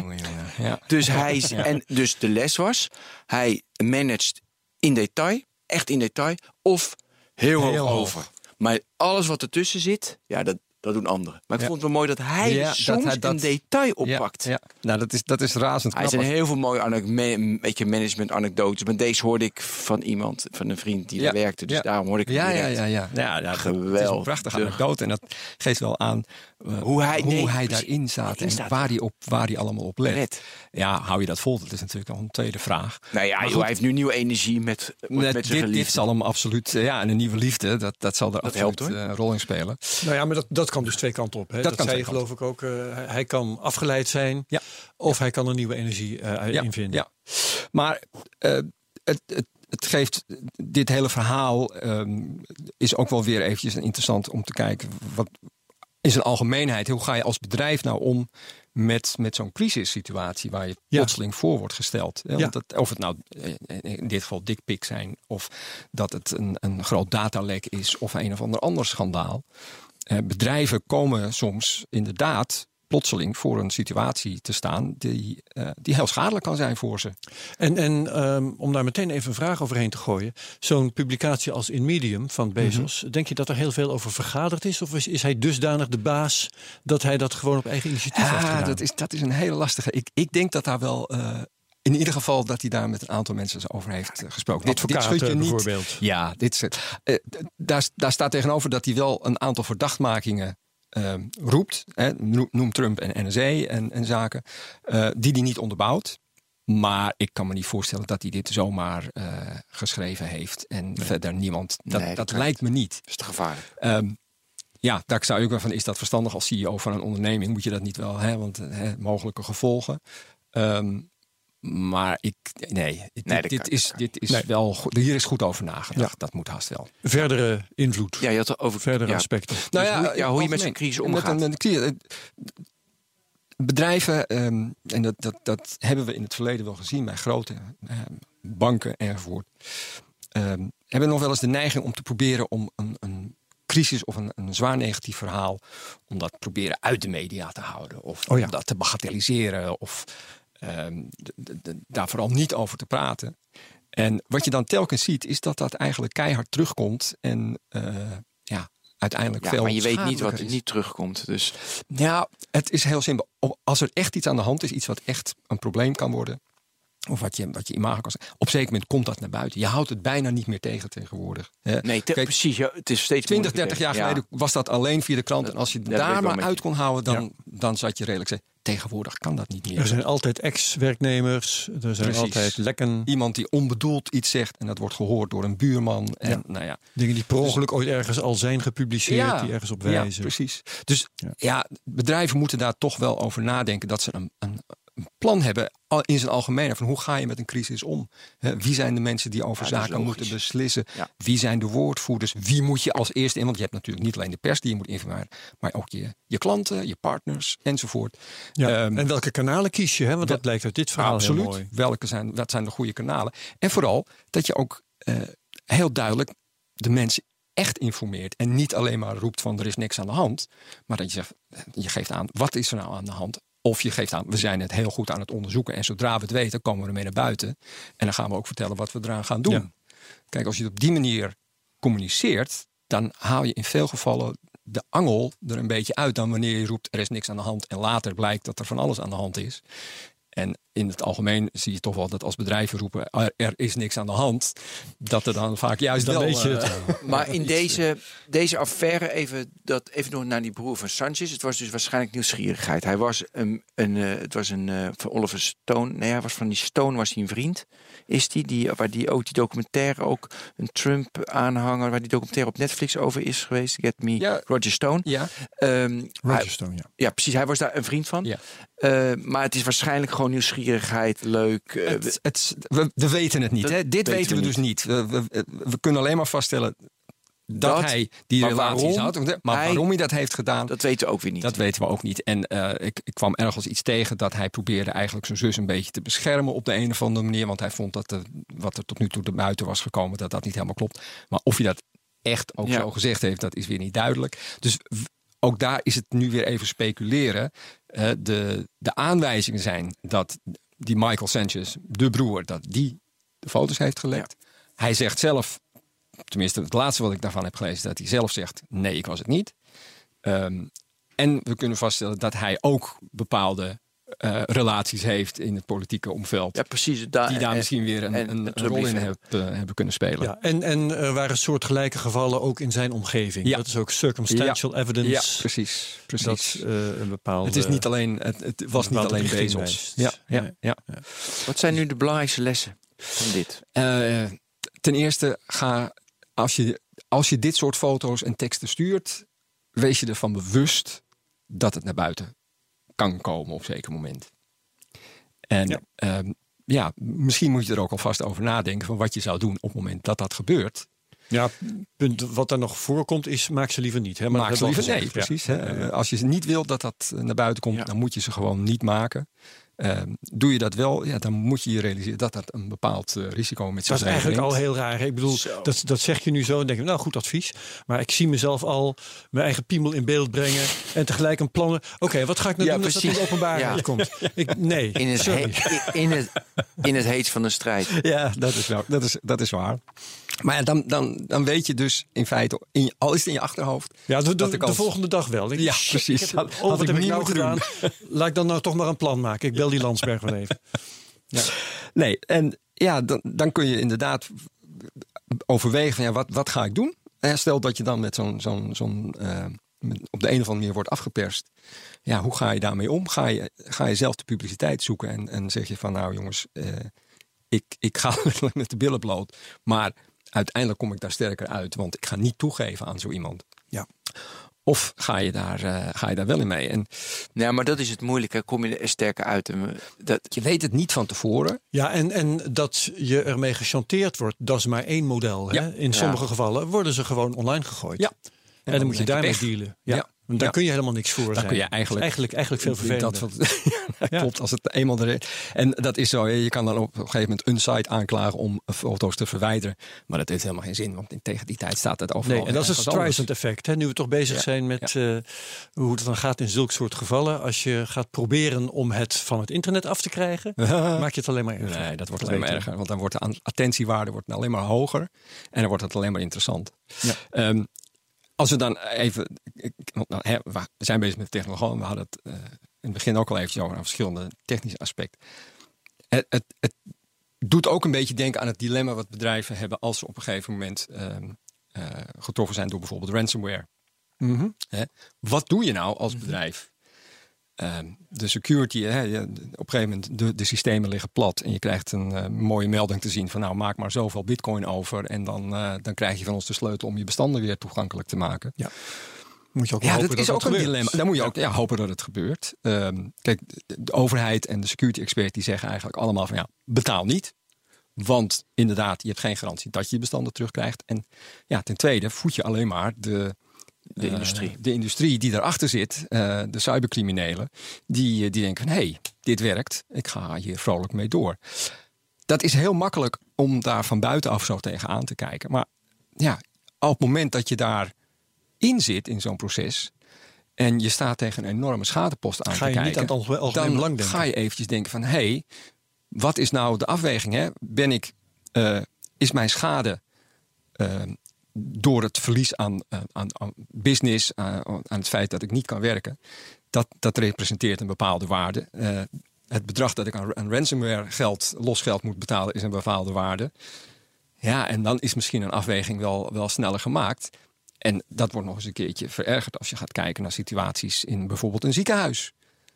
Ja. Dus, hij, en dus de les was, hij managt in detail, echt in detail, of heel, Heel hoog. over. Maar alles wat ertussen zit, ja, dat, dat doen anderen. Maar ik Ja. vond het wel mooi dat hij Ja, dat soms hij dat- een detail oppakt. Ja. Nou, dat is, dat is razend Hij knap. zijn als- heel veel mooie beetje management anekdotes. Maar deze hoorde ik van iemand, van een vriend die daar werkte. Dus daarom hoorde ik het Ja, ja, ja, ja. ja, ja dat- Het is een Geweldig. prachtige anekdote. En dat geeft wel aan eh, Hoe hij- nee, hij daarin staat. Daarin En staat, waar hij, op, waar hij allemaal op let. Ja, hou je dat vol? Dat is natuurlijk nog een tweede vraag. Nou ja, Maar joh, goed, hij heeft nu nieuwe energie met, met, zijn dit, dit zal hem absoluut... eh, Ja, en een nieuwe liefde, dat, dat zal er Dat absoluut helpt, eh, een rol in spelen. Nou ja, maar dat, dat kan dus twee kanten op. Hè? Dat Dat, kan zei je twee geloof ik ook. eh, hij- kan afgeleid zijn. Ja. Of hij kan er nieuwe energie eh ja, invinden. Ja. Maar eh, het, het, het geeft dit hele verhaal ehm, is ook wel weer eventjes interessant om te kijken wat in zijn algemeenheid. Hoe ga je als bedrijf nou om met, met zo'n crisissituatie waar je Ja. plotseling voor wordt gesteld? Hè? Ja. Want dat, of het nou eh, in dit geval dickpic zijn of dat het een, een groot datalek is of een of ander ander schandaal. Eh, bedrijven komen soms inderdaad plotseling voor een situatie te staan die, eh, die heel schadelijk kan zijn voor ze. En, en ehm, om daar meteen even een vraag overheen te gooien. Zo'n publicatie als in Medium van Bezos. Mhm. Denk je dat er heel veel over vergaderd is? Of is, is hij dusdanig de baas dat hij dat gewoon op eigen initiatief heeft Ja, gedaan? dat is, dat is een hele lastige. Ik, ik denk dat daar wel. eh, in ieder geval dat hij daar met een aantal mensen over heeft eh, gesproken. Dit, dit schud je niet. bijvoorbeeld. Ja, dit d- daar, daar staat tegenover dat hij wel een aantal verdachtmakingen eh, roept. Hè, noem, Trump en NSA en, en zaken. eh, die hij niet onderbouwt. Maar ik kan me niet voorstellen dat hij dit zomaar eh, geschreven heeft. En verder niemand. Dat, Nee, dat lijkt me niet. Dat is te gevaarlijk. Ehm, ja, daar zou ik ook wel van, is dat verstandig als CEO van een onderneming? Moet je dat niet wel, hè? want hè, mogelijke gevolgen. Ehm, maar ik, nee, dit, Nee, dit kan- is, dit is Nee. wel, goed- hier is goed over nagedacht. Dat moet haast wel. Verdere invloed. Ja, je had het over Verdere ja, aspecten. Dus hoe- ja, hoe je met zo'n crisis omgaat. met een eh, Bedrijven, ehm, en dat, dat, dat hebben we in het verleden wel gezien bij grote eh, banken enzovoort, ehm, hebben nog wel eens de neiging om te proberen om een, een crisis of een, een zwaar negatief verhaal, om dat proberen uit de media te houden of Oh ja. om dat te bagatelliseren of ehm, daar vooral niet over te praten. En wat je dan telkens ziet, is dat dat eigenlijk keihard terugkomt en eh, ja, uiteindelijk Ja, veel maar je weet niet wat er niet terugkomt. Dus Ja, het is heel simpel. Als er echt iets aan de hand is, iets wat echt een probleem kan worden, of wat je, wat je imago kan zijn, op een zeker moment komt dat naar buiten. Je houdt het bijna niet meer tegen tegenwoordig. hè. nee, te- Kijk, precies. Ja, het is steeds 20, moeilijker 30 jaar. Ja. geleden was dat alleen via de krant. En als je daar maar uit je. kon houden, dan, dan zat je redelijk zeggen. Tegenwoordig kan dat niet meer. Er zijn altijd ex-werknemers. Er zijn Precies. altijd lekken. Iemand die onbedoeld iets zegt en dat wordt gehoord door een buurman. En, Ja. Nou ja, Dingen die per ongeluk ooit ergens al zijn gepubliceerd. Die ergens op Ja, wijzen. precies. Dus Ja. ja. bedrijven moeten daar toch wel over nadenken dat ze een, een plan hebben al- in zijn algemeen. Van hoe ga je met een crisis om? Hè, wie zijn de mensen die over Ja, dat zaken moeten beslissen? Ja. Wie zijn de woordvoerders? Wie moet je als eerste in? Want je hebt natuurlijk niet alleen de pers die je moet informeren, maar ook je, je klanten, je partners enzovoort. Ja. Ehm, en welke kanalen kies je? Hè? Want dat blijkt uit dit verhaal Absoluut. heel mooi. Welke zijn, wat zijn de goede kanalen? En vooral dat je ook eh, heel duidelijk de mensen echt informeert. En niet alleen maar roept van er is niks aan de hand. Maar dat je zegt, eh, je geeft aan wat is er nou aan de hand. Of je geeft aan, we zijn het heel goed aan het onderzoeken. En zodra we het weten, komen we ermee naar buiten. En dan gaan we ook vertellen wat we eraan gaan doen. Ja. Kijk, als je het op die manier communiceert, dan haal je in veel gevallen de angel er een beetje uit dan wanneer je roept er is niks aan de hand en later blijkt dat er van alles aan de hand is. En in het algemeen zie je toch wel dat als bedrijven roepen er, er is niks aan de hand, dat er dan vaak juist Dan wel... weet je het. eh, *laughs* Maar *laughs* in deze, deze affaire, even, dat, even nog naar die broer van Sanchez. Het was dus waarschijnlijk nieuwsgierigheid. Hij was een, een, eh, het was een eh, van Oliver Stone. Nee, hij was van die Stone, was hij een vriend. Is die, die waar die ook die documentaire ook een Trump-aanhanger, waar die documentaire op Netflix over is geweest. Get Me, Ja. Roger Stone. ja, Ehm, hij- Roger Stone, ja. ja, precies. Hij was daar een vriend van. Ja. Eh, maar het is waarschijnlijk gewoon nieuwsgierigheid, leuk. eh, het, het, we, we weten het niet. Dat Hè? Dit weten weten we we dus niet. We, we, kunnen alleen maar vaststellen dat, Dat, hij die relaties waarom had. Maar hij- waarom hij dat heeft gedaan, dat weten we ook weer niet. Dat weten we ook niet. En eh, ik, ik kwam ergens iets tegen dat hij probeerde eigenlijk zijn zus een beetje te beschermen op de een of andere manier. Want hij vond dat de, wat er tot nu toe buiten was gekomen, dat dat niet helemaal klopt. Maar of hij dat echt ook Ja. zo gezegd heeft, dat is weer niet duidelijk. Dus ook daar is het nu weer even speculeren. Eh, de, de aanwijzingen zijn dat die Michael Sanchez, de broer, dat die de foto's heeft gelekt. Hij zegt zelf, tenminste het laatste wat ik daarvan heb gelezen, dat hij zelf zegt: nee, ik was het niet. Ehm, en we kunnen vaststellen dat hij ook bepaalde eh, relaties heeft in het politieke omveld. ja, precies. Daar, die daar en- misschien weer een, en- een, rol in heb, eh, hebben kunnen spelen. Ja, en, en er waren soortgelijke gevallen ook in zijn omgeving. Ja. Dat is ook circumstantial evidence. Ja, precies. precies. Dat eh, een bepaalde... het, is niet alleen, het, het was niet alleen Bezos. Ja, ja, ja. Wat zijn nu de belangrijkste lessen van dit? Eh, ten eerste, ga, als, je, als je dit soort foto's en teksten stuurt, wees je ervan bewust dat het naar buiten kan komen op een zeker moment. En Ja. ja. ja, misschien moet je er ook alvast over nadenken van wat je zou doen op het moment dat dat gebeurt. Ja, punt wat er nog voorkomt is, maak ze liever niet. Hè? Maar Maak ze liever nee. Ja. precies. Hè? Als je niet wilt dat dat naar buiten komt, Ja. dan moet je ze gewoon niet maken. Ehm, doe je dat wel, ja, dan moet je je realiseren dat dat een bepaald eh, risico met zich Dat is eigenlijk al meebrengt. heel raar. hè? Ik bedoel, Zo. dat, dat zeg je nu zo en denk ik, nou goed advies. Maar ik zie mezelf al mijn eigen piemel in beeld brengen. En tegelijk een plannen. Oké, wat ga ik nou Ja, doen als dat in openbaarheid Ja. komt? Ik, nee, In het, sorry. he- in, het, in het heet van de strijd. *laughs* Ja, dat is, wel, dat, is, dat is waar. Maar ja, dan, dan, dan weet je dus in feite, in je, al is het in je achterhoofd. Ja, de, de, dat ik de volgende dag wel. Ik- Ja, *laughs* precies. ik heb- oh, had wat ik heb ik niet nou gedaan? *laughs* Laat ik dan nou toch maar een plan maken. Ik bel die Landsberg wel even. *laughs* Nee, en ja, dan, dan kun je inderdaad overwegen van ja, wat, wat ga ik doen? En stel dat je dan met zo'n, zo'n, zo'n eh, op de een of andere manier wordt afgeperst. Ja, hoe ga je daarmee om? Ga je, ga je zelf de publiciteit zoeken en, en zeg je van nou jongens, eh, ik, ik ga *laughs* met de billen bloot. Maar uiteindelijk kom ik daar sterker uit, want ik ga niet toegeven aan zo iemand. Ja. Of ga je daar, eh, ga je daar wel in mee? En Ja, maar dat is het moeilijke. Kom je er sterker uit? Dat, je weet het niet van tevoren. Ja, en, en dat je ermee gechanteerd wordt, dat is maar één model. Hè? Ja. In sommige gevallen worden ze gewoon online gegooid. Ja. En, dan, moet je daarmee dealen. Ja. Want daar Ja. kun je helemaal niks voor zijn. kun je eigenlijk- eigenlijk, eigenlijk veel *laughs* vervelender. Dat, wat- *laughs* ja, Klopt, als het eenmaal er En dat is zo, je kan dan op een gegeven moment een site aanklagen om foto's te verwijderen. Maar dat heeft helemaal geen zin, want tegen die tijd staat het overal. Nee, en dat is het. Streisand effect. Hè? Nu we toch bezig Ja, zijn met eh, hoe het dan gaat in zulk soort gevallen. Als je gaat proberen om het van het internet af te krijgen, *laughs* maak je het alleen maar erger. Nee, dat wordt alleen maar erger. Want dan wordt de attentiewaarde wordt alleen maar hoger. En dan wordt het alleen maar interessant. Ja. Ehm, als we dan even... nou, hè, we zijn bezig met technologie. We hadden het eh, in het begin ook al eventjes over een verschillende technische aspecten. Het, het, het doet ook een beetje denken aan het dilemma wat bedrijven hebben... als ze op een gegeven moment ehm, eh, getroffen zijn door bijvoorbeeld ransomware. Mhm. Hè? Wat doe je nou als bedrijf? Ehm, de security, hè, op een gegeven moment de, de systemen liggen plat en je krijgt een eh, mooie melding te zien van nou maak maar zoveel bitcoin over en dan, eh, dan krijg je van ons de sleutel om je bestanden weer toegankelijk te maken. Moet je ook Ja, hopen dat is ook een dilemma. Dan moet je ook ja, hopen dat het gebeurt. Ehm, kijk, de, de overheid en de security experts die zeggen eigenlijk allemaal van ja, betaal niet. Want inderdaad, je hebt geen garantie dat je je bestanden terugkrijgt. En ja, ten tweede voed je alleen maar de, De eh, industrie. de industrie die daarachter zit, eh, de cybercriminelen, die, eh, die denken van hé, hey, dit werkt, ik ga hier vrolijk mee door. Dat is heel makkelijk om daar van buitenaf zo tegenaan te kijken. Maar ja, op het moment dat je daar in zit in zo'n proces en je staat tegen een enorme schadepost aan Ga te je niet kijken, aan het algemeen- belang denken. ga je eventjes denken van hé, hey, wat is nou de afweging? Hè? Ben ik, is mijn schade, door het verlies aan, uh, aan, aan business, uh, aan het feit dat ik niet kan werken, dat, dat representeert een bepaalde waarde. Uh, het bedrag dat ik aan, aan ransomware geld, losgeld moet betalen, is een bepaalde waarde. Ja, en dan is misschien een afweging wel, wel sneller gemaakt. En dat wordt nog eens een keertje verergerd als je gaat kijken naar situaties in bijvoorbeeld een ziekenhuis.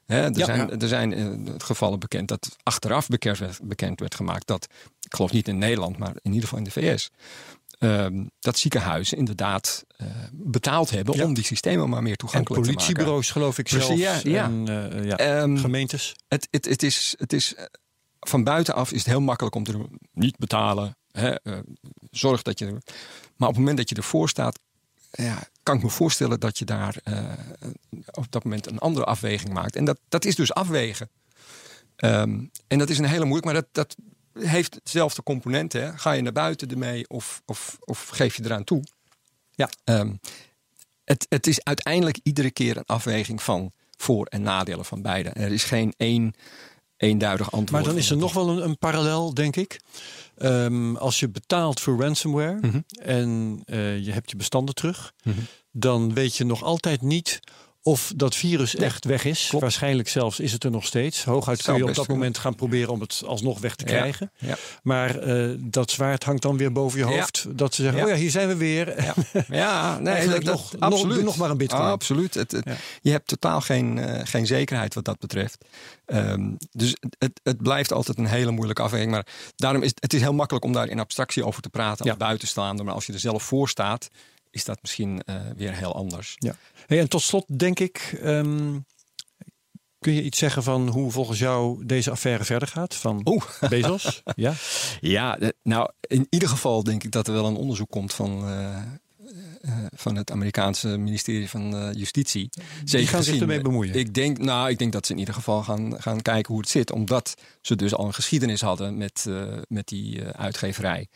er, Ja, zijn, ja. er zijn eh, gevallen bekend dat achteraf bekend werd, bekend werd gemaakt dat, ik geloof niet in Nederland, maar in ieder geval in de VS, ehm, dat ziekenhuizen inderdaad eh, betaald hebben Ja. om die systemen maar meer En toegankelijk te maken. politiebureaus geloof ik Precies, zelfs. ja, ja. En eh, ja, Ehm, gemeentes. het, het, het is, het is eh, van buitenaf is het heel makkelijk om te doen. Niet betalen. Hè, eh, zorg dat je. Maar op het moment dat je ervoor staat, ja, kan ik me voorstellen dat je daar eh, op dat moment een andere afweging maakt. En dat, dat is dus afwegen. Ehm, en dat is een hele moeilijk, maar dat, dat heeft hetzelfde component. Hè. Ga je naar buiten ermee of, of, of geef je eraan toe? Ja. Ehm, het, het is uiteindelijk iedere keer een afweging van voor- en nadelen van beide. Er is geen één eenduidig antwoord. Maar dan is er nog wel een, een parallel, denk ik. Ehm, als je betaalt voor ransomware Mhm. en eh, je hebt je bestanden terug, Mhm. dan weet je nog altijd niet of dat virus Nee, echt weg is. klopt. Waarschijnlijk zelfs is het er nog steeds. Hooguit kun je op dat moment gaan proberen om het alsnog weg te krijgen. ja. Maar eh, dat zwaard hangt dan weer boven je Ja. hoofd. Dat ze zeggen, oh ja, hier zijn we weer. Ja, *laughs* ja nee, Eigenlijk dat, nog- dat- absoluut. nog maar een bitcoin. Ah, absoluut. Het, het- Ja. Je hebt totaal geen, eh, geen zekerheid wat dat betreft. Ehm, dus het, het, blijft altijd een hele moeilijke afweging. Maar daarom is het- is heel makkelijk om daar in abstractie over te praten Ja. als buitenstaander. Maar als je er zelf voor staat, is dat misschien eh, weer heel anders. Ja. Hey, en tot slot denk ik, ehm, kun je iets zeggen van hoe volgens jou deze affaire verder gaat? Van. *laughs* Bezos? ja. Ja, de- nou, in ieder geval denk ik dat er wel een onderzoek komt van, eh, eh, van het Amerikaanse ministerie van eh, Justitie. Zeker gaan zich ermee bemoeien. Ik denk, nou, ik denk dat ze in ieder geval gaan, gaan kijken hoe het zit. Omdat ze dus al een geschiedenis hadden met, eh, met die eh, uitgeverij.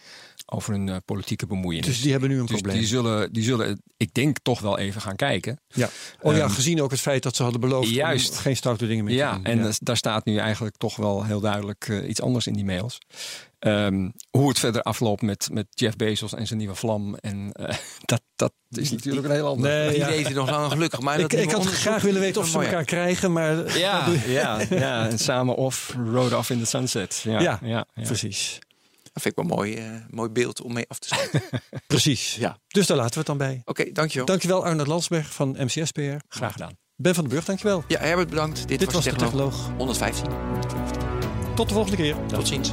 Over een eh, politieke bemoeienis. Dus die hebben nu een Dus probleem. die zullen, die zullen, ik denk, toch wel even gaan kijken. ja. Oh ja, Ehm, gezien ook het feit dat ze hadden beloofd Juist. om geen stoute dingen meer te Ja, doen. en dus daar staat nu eigenlijk toch wel heel duidelijk eh, iets anders in die mails. Ehm, hoe het verder afloopt met, met Jeff Bezos en zijn nieuwe vlam. En eh, *laughs* dat, dat is natuurlijk een heel ander. Nee, Die ja. nog lang gelukkig. Maar Ik, dat ik nieuwe had graag willen weten of ze elkaar mooi, krijgen, maar Ja, ja, ja, en samen off, rode off in the sunset. Ja, Ja, ja, ja. precies. Dat vind ik wel een mooi, eh, mooi beeld om mee af te sluiten. Oké, *laughs* Precies. Ja. Dus daar laten we het dan bij. dankjewel. Dankjewel Arnold Landsberg van MCS PR. Graag gedaan. Ben van den Burg, dankjewel. Ja, Herbert, bedankt. Dit, Dit was de Technoloog Technoloog. 115. Tot de volgende keer. Tot ziens.